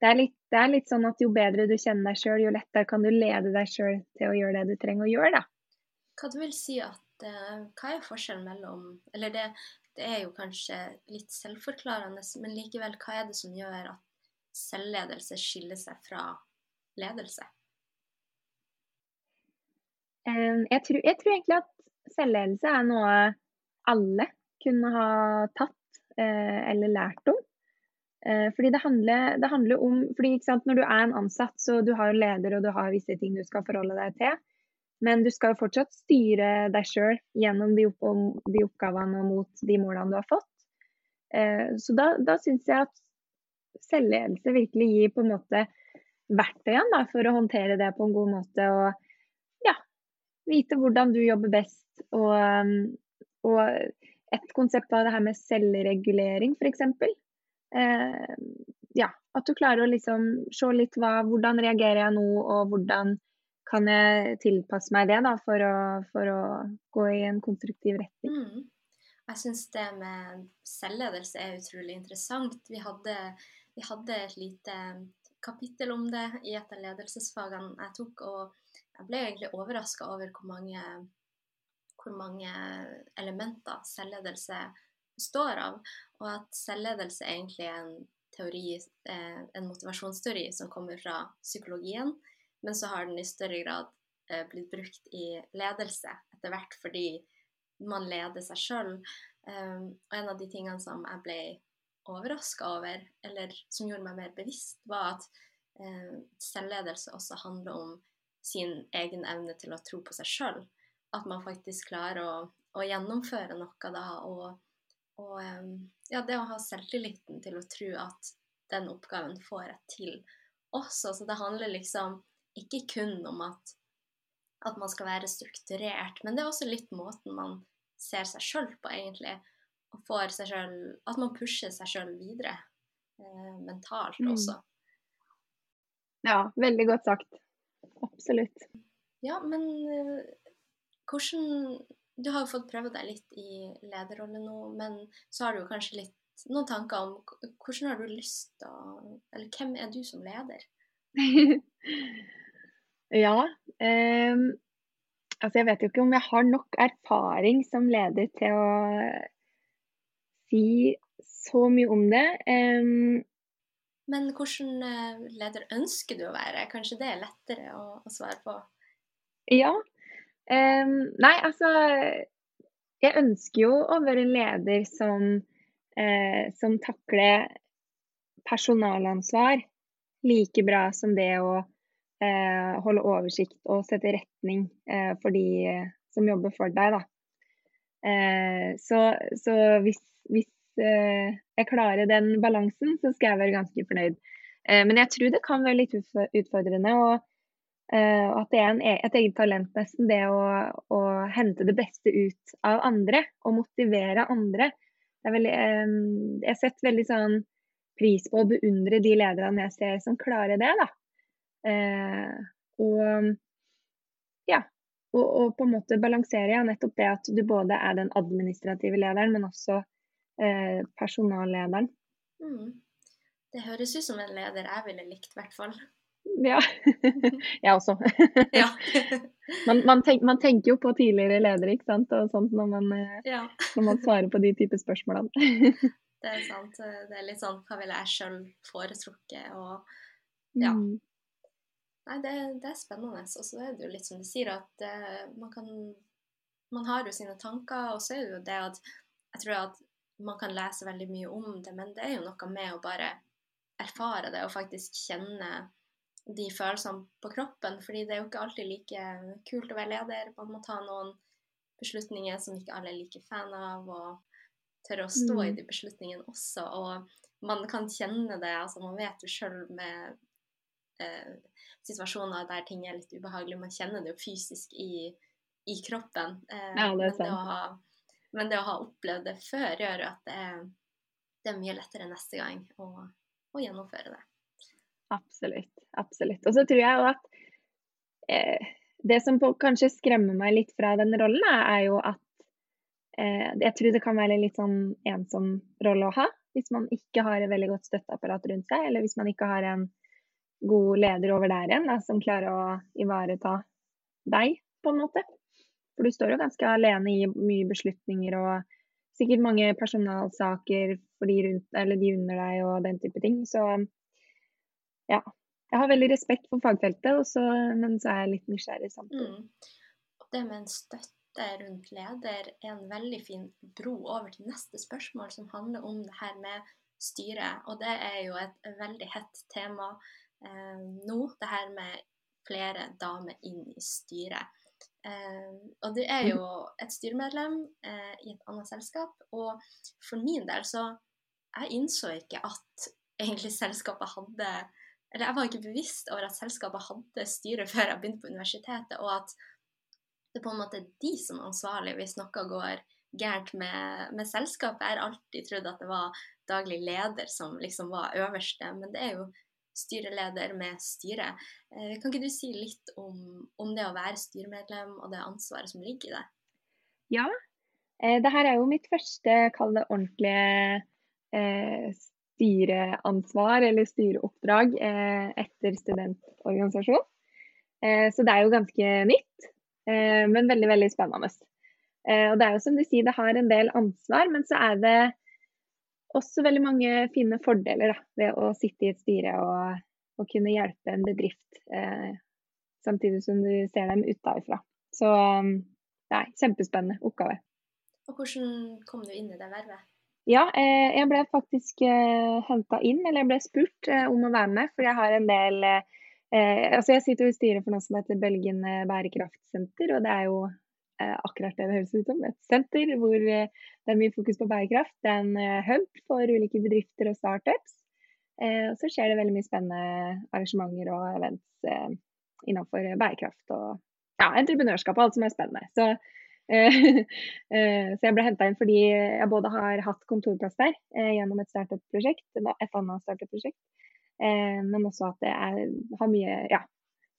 det er, litt, det er litt, sånn at jo bedre du kjenner deg sjøl, jo lettere kan du lede deg sjøl til å gjøre det du trenger å gjøre, da. Hva du vil si at uh, Hva er forskjellen mellom Eller det, det er jo kanskje litt selvforklarende, men likevel, hva er det som gjør at selvledelse skiller seg fra ledelse? Jeg tror, jeg tror egentlig at selvledelse er noe alle kunne ha tatt eh, eller lært om. Eh, fordi det handler, det handler om fordi sant, Når du er en ansatt, så du har leder og du har visse ting du skal forholde deg til. Men du skal jo fortsatt styre deg sjøl gjennom de, opp de, oppgavene og mot de målene du har fått. Eh, så da, da syns jeg at selvledelse virkelig gir på en måte verktøyene for å håndtere det på en god måte. Og vite hvordan du jobber best. Og, um, og et konsept var det her med selvregulering, f.eks. Eh, ja, at du klarer å liksom se litt hva, hvordan reagerer jeg nå, og hvordan kan jeg tilpasse meg det da, for å, for å gå i en konstruktiv retning. Mm. Jeg syns det med selvledelse er utrolig interessant. Vi hadde, vi hadde, et lite kapittel om det i et av ledelsesfagene jeg tok, og jeg ble egentlig overraska over hvor mange, hvor mange elementer selvledelse består av, og at selvledelse egentlig er en teori, eh, en motivasjonsteori som kommer fra psykologien men så har den i større grad eh, blitt brukt i ledelse etter hvert fordi man leder seg sjøl. Um, og en av de tingene som jeg ble overraska over, eller som gjorde meg mer bevisst, var at eh, selvledelse også handler om sin egen evne til å tro på seg sjøl. At man faktisk klarer å, å gjennomføre noe da, og, og ja, det å ha selvtilliten til å tro at den oppgaven får jeg til også. Så det handler liksom ikke kun om at, at, man skal være strukturert, men det er også litt måten man ser seg sjøl på, egentlig. Og får seg selv, At man pusher seg sjøl videre eh, mentalt mm. også. Ja, veldig godt sagt. Absolutt. Ja, men uh, hvordan Du har jo fått prøve deg litt i lederrolle nå, men så har du kanskje litt noen tanker om hvordan har du lyst til å Eller hvem er du som leder? Ja. Eh, altså jeg vet jo ikke om jeg har nok erfaring som leder til å si så mye om det. Eh, Men hvilken eh, leder ønsker du å være? Kanskje det er lettere å, å svare på? Ja. Um, nei, altså Jeg ønsker jo å være en leder som, eh, som takler personalansvar like bra som det å eh, holde oversikt og sette retning eh, for de eh, som jobber for deg. Da. Eh, så, så, hvis, hvis jeg klarer den balansen, så skal jeg være ganske fornøyd. Eh, men jeg tror det kan være litt utfordrende. og at det er en, e-, et eget talent, nesten. Det å, å, hente det beste ut av andre og motivere andre. Veldig, jeg setter veldig sånn pris på å beundre de lederne jeg ser som klarer det. da. Eh, og ja, og, og, på en måte balansere ja, nettopp det at du både er den administrative lederen, men også eh, personallederen. Mm. Det høres ut som en leder jeg ville likt, i hvert fall. Ja. jeg også. man, man, tenk, man, tenker jo på tidligere ledere ikke sant? Og sånt når man, eh, ja. når man svarer på de typer spørsmålene. det er sant. Det er litt sånn hva ville jeg sjøl foretrukket? Og ja. Mm. Nei, det, det, er spennende. Og så er det jo litt som du sier, at uh, man kan Man har jo sine tanker, og så er det jo det at Jeg tror at man kan lese veldig mye om det, men det er jo noe med å bare erfare det og faktisk kjenne de følelsene på kroppen. fordi det er jo ikke alltid like kult å være leder. Man må ta noen beslutninger som ikke alle er like fan av, og tørre å stå mm. i de beslutningene også. Og man kan kjenne det. altså Man vet jo sjøl med eh, situasjoner der ting er litt ubehagelig, man kjenner det jo fysisk i, i kroppen. Eh, ja, det er sant. Men det, ha, men det, å ha, opplevd det før gjør at det er, det er mye lettere neste gang å, å gjennomføre det. Absolutt. Absolutt. Og så tror jeg at eh, det som på, kanskje skremmer meg litt fra den rollen, er jo at eh, jeg tror det kan være en litt sånn ensom rolle å ha. Hvis man ikke har et veldig godt støtteapparat rundt seg, eller hvis man ikke har en god leder over der igjen da, som klarer å ivareta deg, på en måte. For du står jo ganske alene i mye beslutninger og sikkert mange personalsaker for de, rundt, eller de under deg og den type ting. Så ja. Jeg har veldig respekt for fagfeltet, også, men så er jeg litt nysgjerrig samtidig. Mm. Det med en støtte rundt leder er en veldig fin bro over til neste spørsmål, som handler om det her med styret. Og det er jo et veldig hett tema eh, nå, det her med flere damer inn i styret. Eh, og du er jo et styremedlem eh, i et annet selskap, og for min del så Jeg innså ikke at egentlig selskapet hadde eller jeg var ikke bevisst over at selskapet hadde styre før jeg begynte på universitetet, og at det på en måte er de som er ansvarlige hvis noe går gærent med, med selskapet. Jeg har alltid trodd at det var daglig leder som liksom var øverste, men det er jo styreleder med styre. Eh, kan ikke du si litt om, om, det å være styremedlem og det ansvaret som ligger i det? Ja, eh, det her er jo mitt første, kall det ordentlige eh, styreansvar eller styreoppdrag etter studentorganisasjon. Så det er jo ganske nytt, men veldig, veldig spennende. Og det er jo som du sier, det har en del ansvar, men så er det også veldig mange fine fordeler da, ved å sitte i et styre og, og kunne hjelpe en bedrift, eh, samtidig som du ser dem utenfra. Så nei, kjempespennende oppgave. Og hvordan kom du inn i det vervet? Ja, eh, jeg ble faktisk eh, henta inn, eller jeg ble spurt eh, om å være med. For jeg har en del Altså jeg sitter jo i styret for noe som heter Bølgen bærekraftsenter. Og det er jo akkurat det det høres ut som. Et senter hvor det er mye fokus på bærekraft. Det er en hub for ulike bedrifter og startups. Og så skjer det veldig mye spennende arrangementer og events innenfor bærekraft og ja, entreprenørskap og alt som er spennende. Så Eh, så jeg ble henta inn fordi jeg både har hatt kontorplass der eh, gjennom et startup-prosjekt, et annet startup-prosjekt, eh, men også at jeg har mye ja,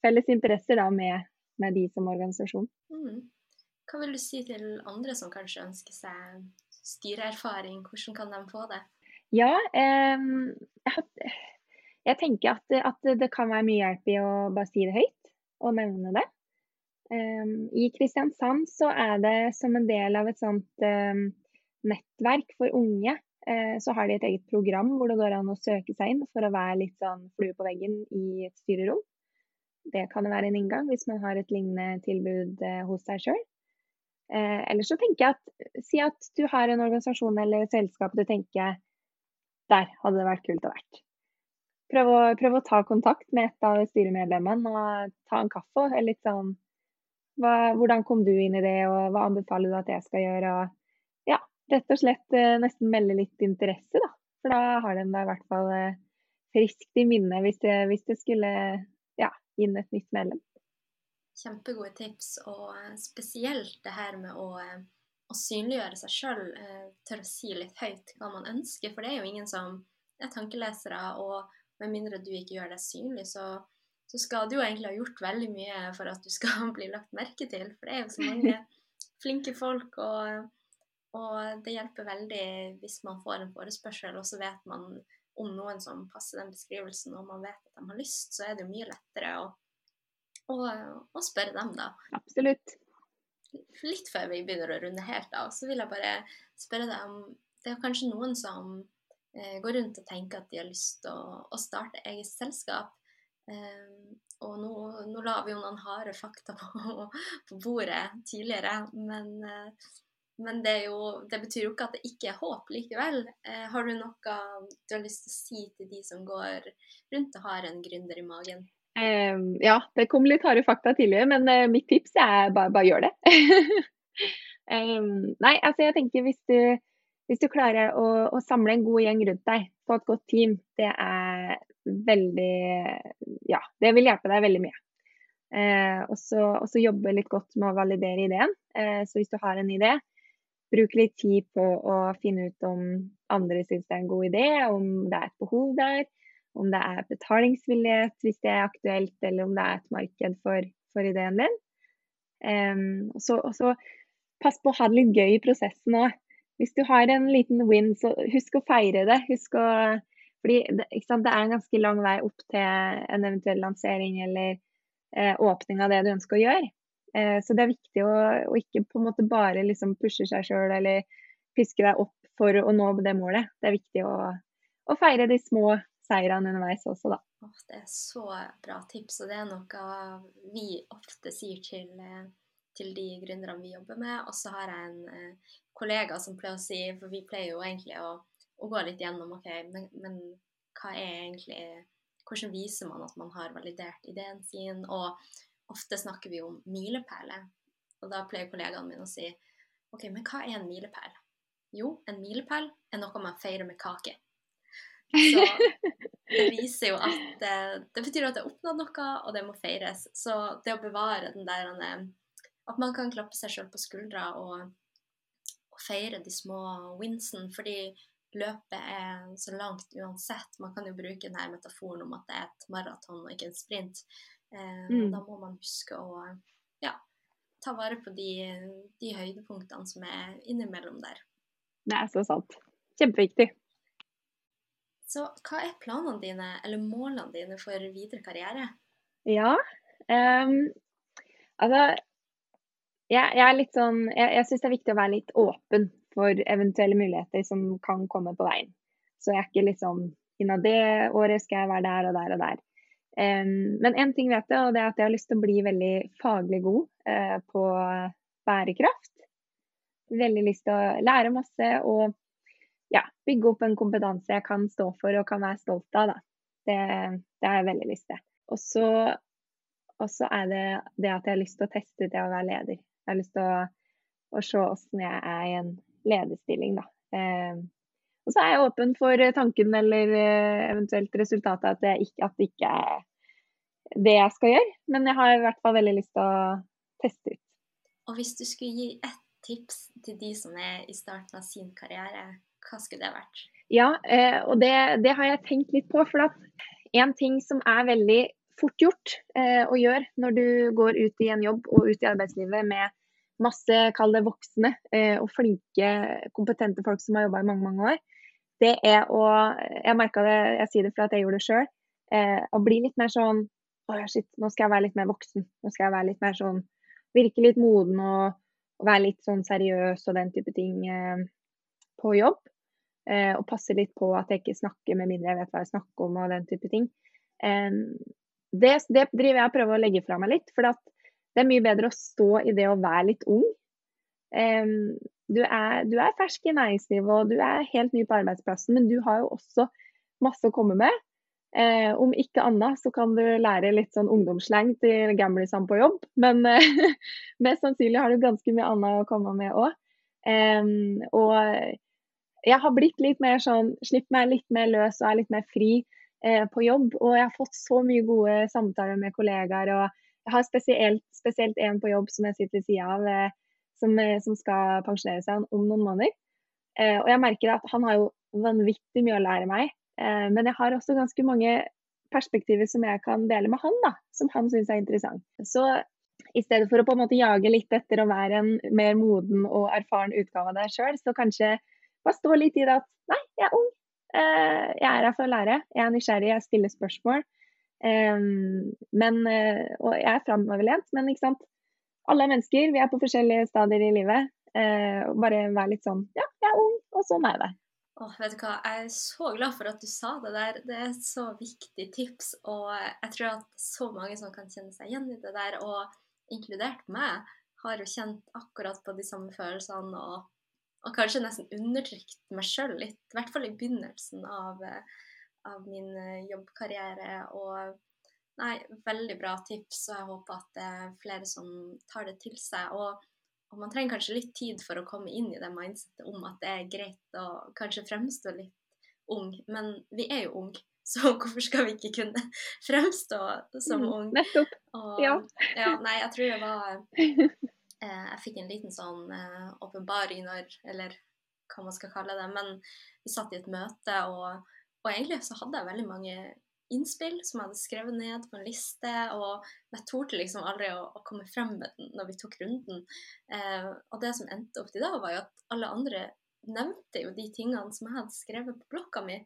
felles interesser da, med, med, de som organisasjon. Mm. Hva vil du si til andre som kanskje ønsker seg styreerfaring? Hvordan kan de få det? Ja, eh, jeg, tenker at, at, det kan være mye hjelp i å bare si det høyt og nevne det. Eh, I Kristiansand så er det som en del av et sånt eh, nettverk for unge, eh, så har de et eget program hvor det går an å søke seg inn for å være litt sånn flue på veggen i et styrerom. Det kan være en inngang hvis man har et lignende tilbud eh, hos seg sjøl. Eh, Eller så tenker jeg at si at du har en organisasjon eller et selskap du tenker der hadde det vært kult å vært. Prøv å, prøv å ta kontakt med et av styremedlemmene og ta en kaffe. eller litt sånn hva, hvordan kom du inn i det, og hva anbefaler du at jeg skal gjøre? Og ja, rett og slett eh, nesten melde litt interesse, da. For da har den deg i hvert fall eh, friskt i minne hvis det, hvis det skulle ja, inn et nytt medlem. Kjempegode tips, og eh, spesielt det her med å, å synliggjøre seg sjøl, tørre å si litt høyt hva man ønsker. For det er jo ingen som er tankelesere, og med mindre du ikke gjør deg synlig, så så skal du jo egentlig ha gjort veldig mye for at du skal bli lagt merke til. For det er jo så mange flinke folk, og, og det hjelper veldig hvis man får en forespørsel, og så vet man om noen som passer den beskrivelsen, og man vet at de har lyst, så er det jo mye lettere å, å, og spørre dem, da. Absolutt. Litt før vi begynner å runde helt av, så vil jeg bare spørre deg om Det er kanskje noen som eh, går rundt og tenker at de har lyst til å, å starte eget selskap. Eh, og nå, nå, la vi jo noen harde fakta på, på, bordet tidligere, men eh, men det, jo, det, betyr jo ikke at det ikke er håp likevel. Eh, har du noe du har lyst til å si til de som går rundt og har en gründer i magen? Um, ja, det kom litt harde fakta tidligere, men uh, mitt tips er bare, bare gjør det. um, nei, altså jeg tenker hvis du, hvis du klarer å, å, samle en god gjeng rundt deg, få et godt team, det er veldig Ja, det vil hjelpe deg veldig mye. Eh, og så jobbe litt godt med å validere ideen. Eh, så hvis du har en idé, bruk litt tid på å finne ut om andre syns det er en god idé, om det er et behov der, om det er betalingsvillighet hvis det er aktuelt, eller om det er et marked for, for ideen din. Um, og, så, og, så, pass på å ha det litt gøy i prosessen òg. Hvis du har en liten win, så husk å feire det. Husk å, fordi det, sant, det er en ganske lang vei opp til en eventuell lansering eller eh, åpning av det du ønsker å gjøre. Eh, så det er viktig å, å, ikke på en måte bare liksom pushe seg sjøl eller piske deg opp for å nå det målet. Det er viktig å, å feire de små seirene underveis også, da. Oh, det er så bra tips, og det er noe vi ofte sier til, eh, til de gründerne vi jobber med. Og så har jeg en eh, kollega som pleier å si, for vi pleier jo egentlig å, å gå litt gjennom OK, men, men hva er egentlig Hvordan viser man at man har validert ideen sin? Og ofte snakker vi om milepæler. Og da pleier kollegaene mine å si OK, men hva er en milepæl? Jo, en milepæl er noe man feirer med kake. Så det viser jo at det, det betyr at det er oppnådd noe, og det må feires. Så det å bevare den der At man kan klappe seg sjøl på skuldra og, og, feire de små winsene, fordi løpet er så langt uansett. Man kan jo bruke denne metaforen om at det er et maraton og ikke en sprint. Eh, mm. Da må man huske å ja, ta vare på de, de høydepunktene som er innimellom der. Det er så sant. Kjempeviktig. Så hva er planene dine, eller målene dine for videre karriere? Ja, um, altså jeg, jeg, er litt sånn Jeg, jeg syns det er viktig å være litt åpen for eventuelle muligheter som kan komme på veien. Så jeg er ikke liksom Innen det året skal jeg være der og der og der. Men én ting vet jeg, og det er at jeg har lyst til å bli veldig faglig god uh, på bærekraft. Veldig lyst til å lære masse og ja, bygge opp en kompetanse jeg kan stå for og kan være stolt av. Det, det, har jeg veldig lyst til. Og så er det det at jeg har lyst til å teste det å være leder. Jeg har lyst til å, å se hvordan jeg er i en lederstilling, da. Og så er jeg åpen for tanken eller eh, eventuelt resultatet at det ikke, at det ikke er det jeg skal gjøre. Men jeg har i hvert fall veldig lyst til å teste ut. Og hvis du skulle gi ett tips til de som er i starten av sin karriere, hva skulle det vært? Ja, eh, og det, det har jeg tenkt litt på. For at en ting som er veldig fort gjort eh, å gjøre når du går ut i en jobb og ut i arbeidslivet med masse, kall det voksne og flinke, kompetente folk som har jobba i mange, mange år, det er å Jeg merka det, jeg sier det for at jeg gjorde det sjøl. Eh, å bli litt mer sånn Å shit, nå skal jeg være litt mer voksen. Nå skal jeg være litt mer sånn Virke litt moden og, og være litt sånn seriøs og den type ting eh, på jobb. Eh, og passe litt på at jeg ikke snakker med mindre jeg vet hva jeg snakker om og den type ting. det, det driver jeg og prøver å legge fra meg litt. For det er mye bedre å stå i det å være litt ung. Du er, du er, fersk i næringslivet og du er helt ny på arbeidsplassen, men du har jo også masse å komme med. Eh, om ikke annet så kan du lære litt sånn ungdomsslang til gamlisene på jobb, men eh, mest sannsynlig har du ganske mye annet å komme med òg. Eh, og jeg har blitt litt mer sånn, slipp meg litt mer løs og er litt mer fri eh, på jobb. Og jeg har fått så mye gode samtaler med kollegaer. og jeg har spesielt, spesielt en på jobb som jeg sitter ved sida av eh, som, eh, som, skal pensjonere seg om noen måneder. Eh, og jeg merker at han har jo vanvittig mye å lære meg. Eh, men jeg har også ganske mange perspektiver som jeg kan dele med han, da, som han syns er interessant. Så i stedet for å på en måte jage litt etter å være en mer moden og erfaren utgave av deg sjøl, så kanskje bare stå litt i det at nei, jeg er ung. Eh, jeg er her for å lære. Jeg er nysgjerrig, jeg stiller spørsmål. Men, og jeg er framoverlent, men ikke sant alle er mennesker, vi er på forskjellige stadier i livet. Eh, bare være litt sånn Ja, jeg er ung, og sånn er det. Åh, vet du hva, Jeg er så glad for at du sa det der. Det er et så viktig tips. Og jeg tror at så mange som kan kjenne seg igjen i det der, og inkludert meg, har jo kjent akkurat på de samme følelsene og, og kanskje nesten undertrykt meg sjøl litt. I hvert fall i begynnelsen av, av min jobbkarriere. Og nei, veldig bra tips, og jeg håper at det er flere som tar det til seg. Og, og man trenger kanskje litt tid for å komme inn i det mindsetet om at det er greit å kanskje fremstå litt ung, men vi er jo unge. Så hvorfor skal vi ikke kunne fremstå som mm, ung? Nettopp. Og, ja. ja. Nei, jeg tror det var eh, Jeg fikk en liten sånn eh, åpenbaring når Eller hva man skal kalle det. Men vi satt i et møte, og, og egentlig så hadde jeg veldig mange innspill som jeg hadde skrevet ned på en liste, og jeg torde liksom aldri å, å, komme frem med den når vi tok runden. Eh, og det som endte opp til da, var jo at alle andre nevnte jo de tingene som jeg hadde skrevet på blokka mi.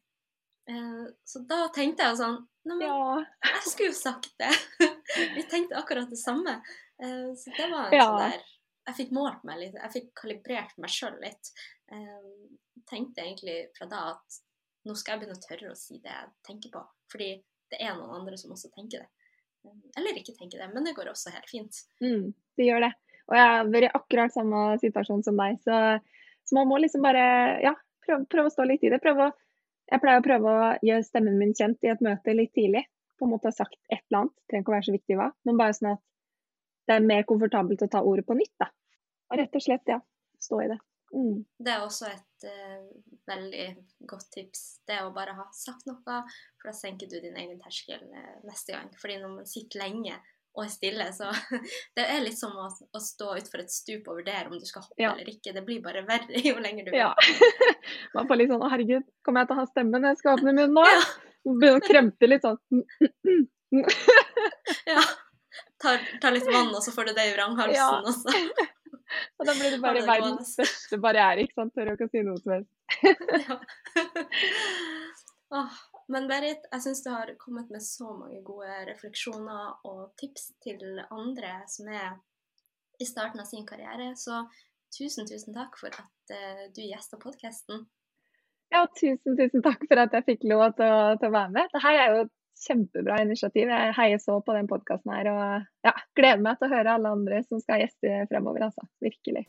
Eh, så da tenkte jeg sånn Neimen, ja. jeg skulle jo sagt det! vi tenkte akkurat det samme. Eh, så det var en ja. sånn der Jeg fikk målt meg litt, jeg fikk kalibrert meg sjøl litt. Jeg tenkte egentlig fra da at nå skal jeg begynne å tørre å si det jeg tenker på. Fordi det er noen andre som også tenker det. Eller ikke tenker det, men det går også helt fint. Mm, det gjør det. Og jeg har vært i akkurat samme situasjon som deg, så, så man må liksom bare ja, prøve, prøve, å stå litt i det. Prøve å, jeg pleier å prøve å gjøre stemmen min kjent i et møte litt tidlig. På en måte ha sagt et eller annet, trenger ikke å være så viktig hva, men bare sånn at det er mer komfortabelt å ta ordet på nytt. da. Og rett og slett, ja, stå i det. Mm. Det er også et uh, veldig godt tips. Det å bare ha sagt noe, for da senker du din egen terskel uh, neste gang. Fordi når man sitter lenge og er stille, så Det er litt som å, å stå utfor et stup og vurdere om du skal hoppe ja. eller ikke. Det blir bare verre jo lenger du vil. Ja. man får litt sånn Å, herregud, kommer jeg til å ha stemmen når jeg skal åpne munnen nå? Ja. Begynner å kremte litt sånn. ja. Tar, tar, litt vann, og så får du det i vranghalsen ja. også. Og da blir det bare verdens beste barriere, ikke sant. Tør ikke å si noe som helst. oh, men Berit, jeg syns du har kommet med så mange gode refleksjoner og tips til andre som er i starten av sin karriere. Så tusen, tusen takk for at uh, du gjesta podkasten. Ja, tusen, tusen takk for at jeg fikk lov til å, til å være med. Dette er jo kjempebra initiativ. Jeg heier så på den podkasten her og ja, gleder meg til å høre alle andre som skal gjeste fremover, altså. Virkelig.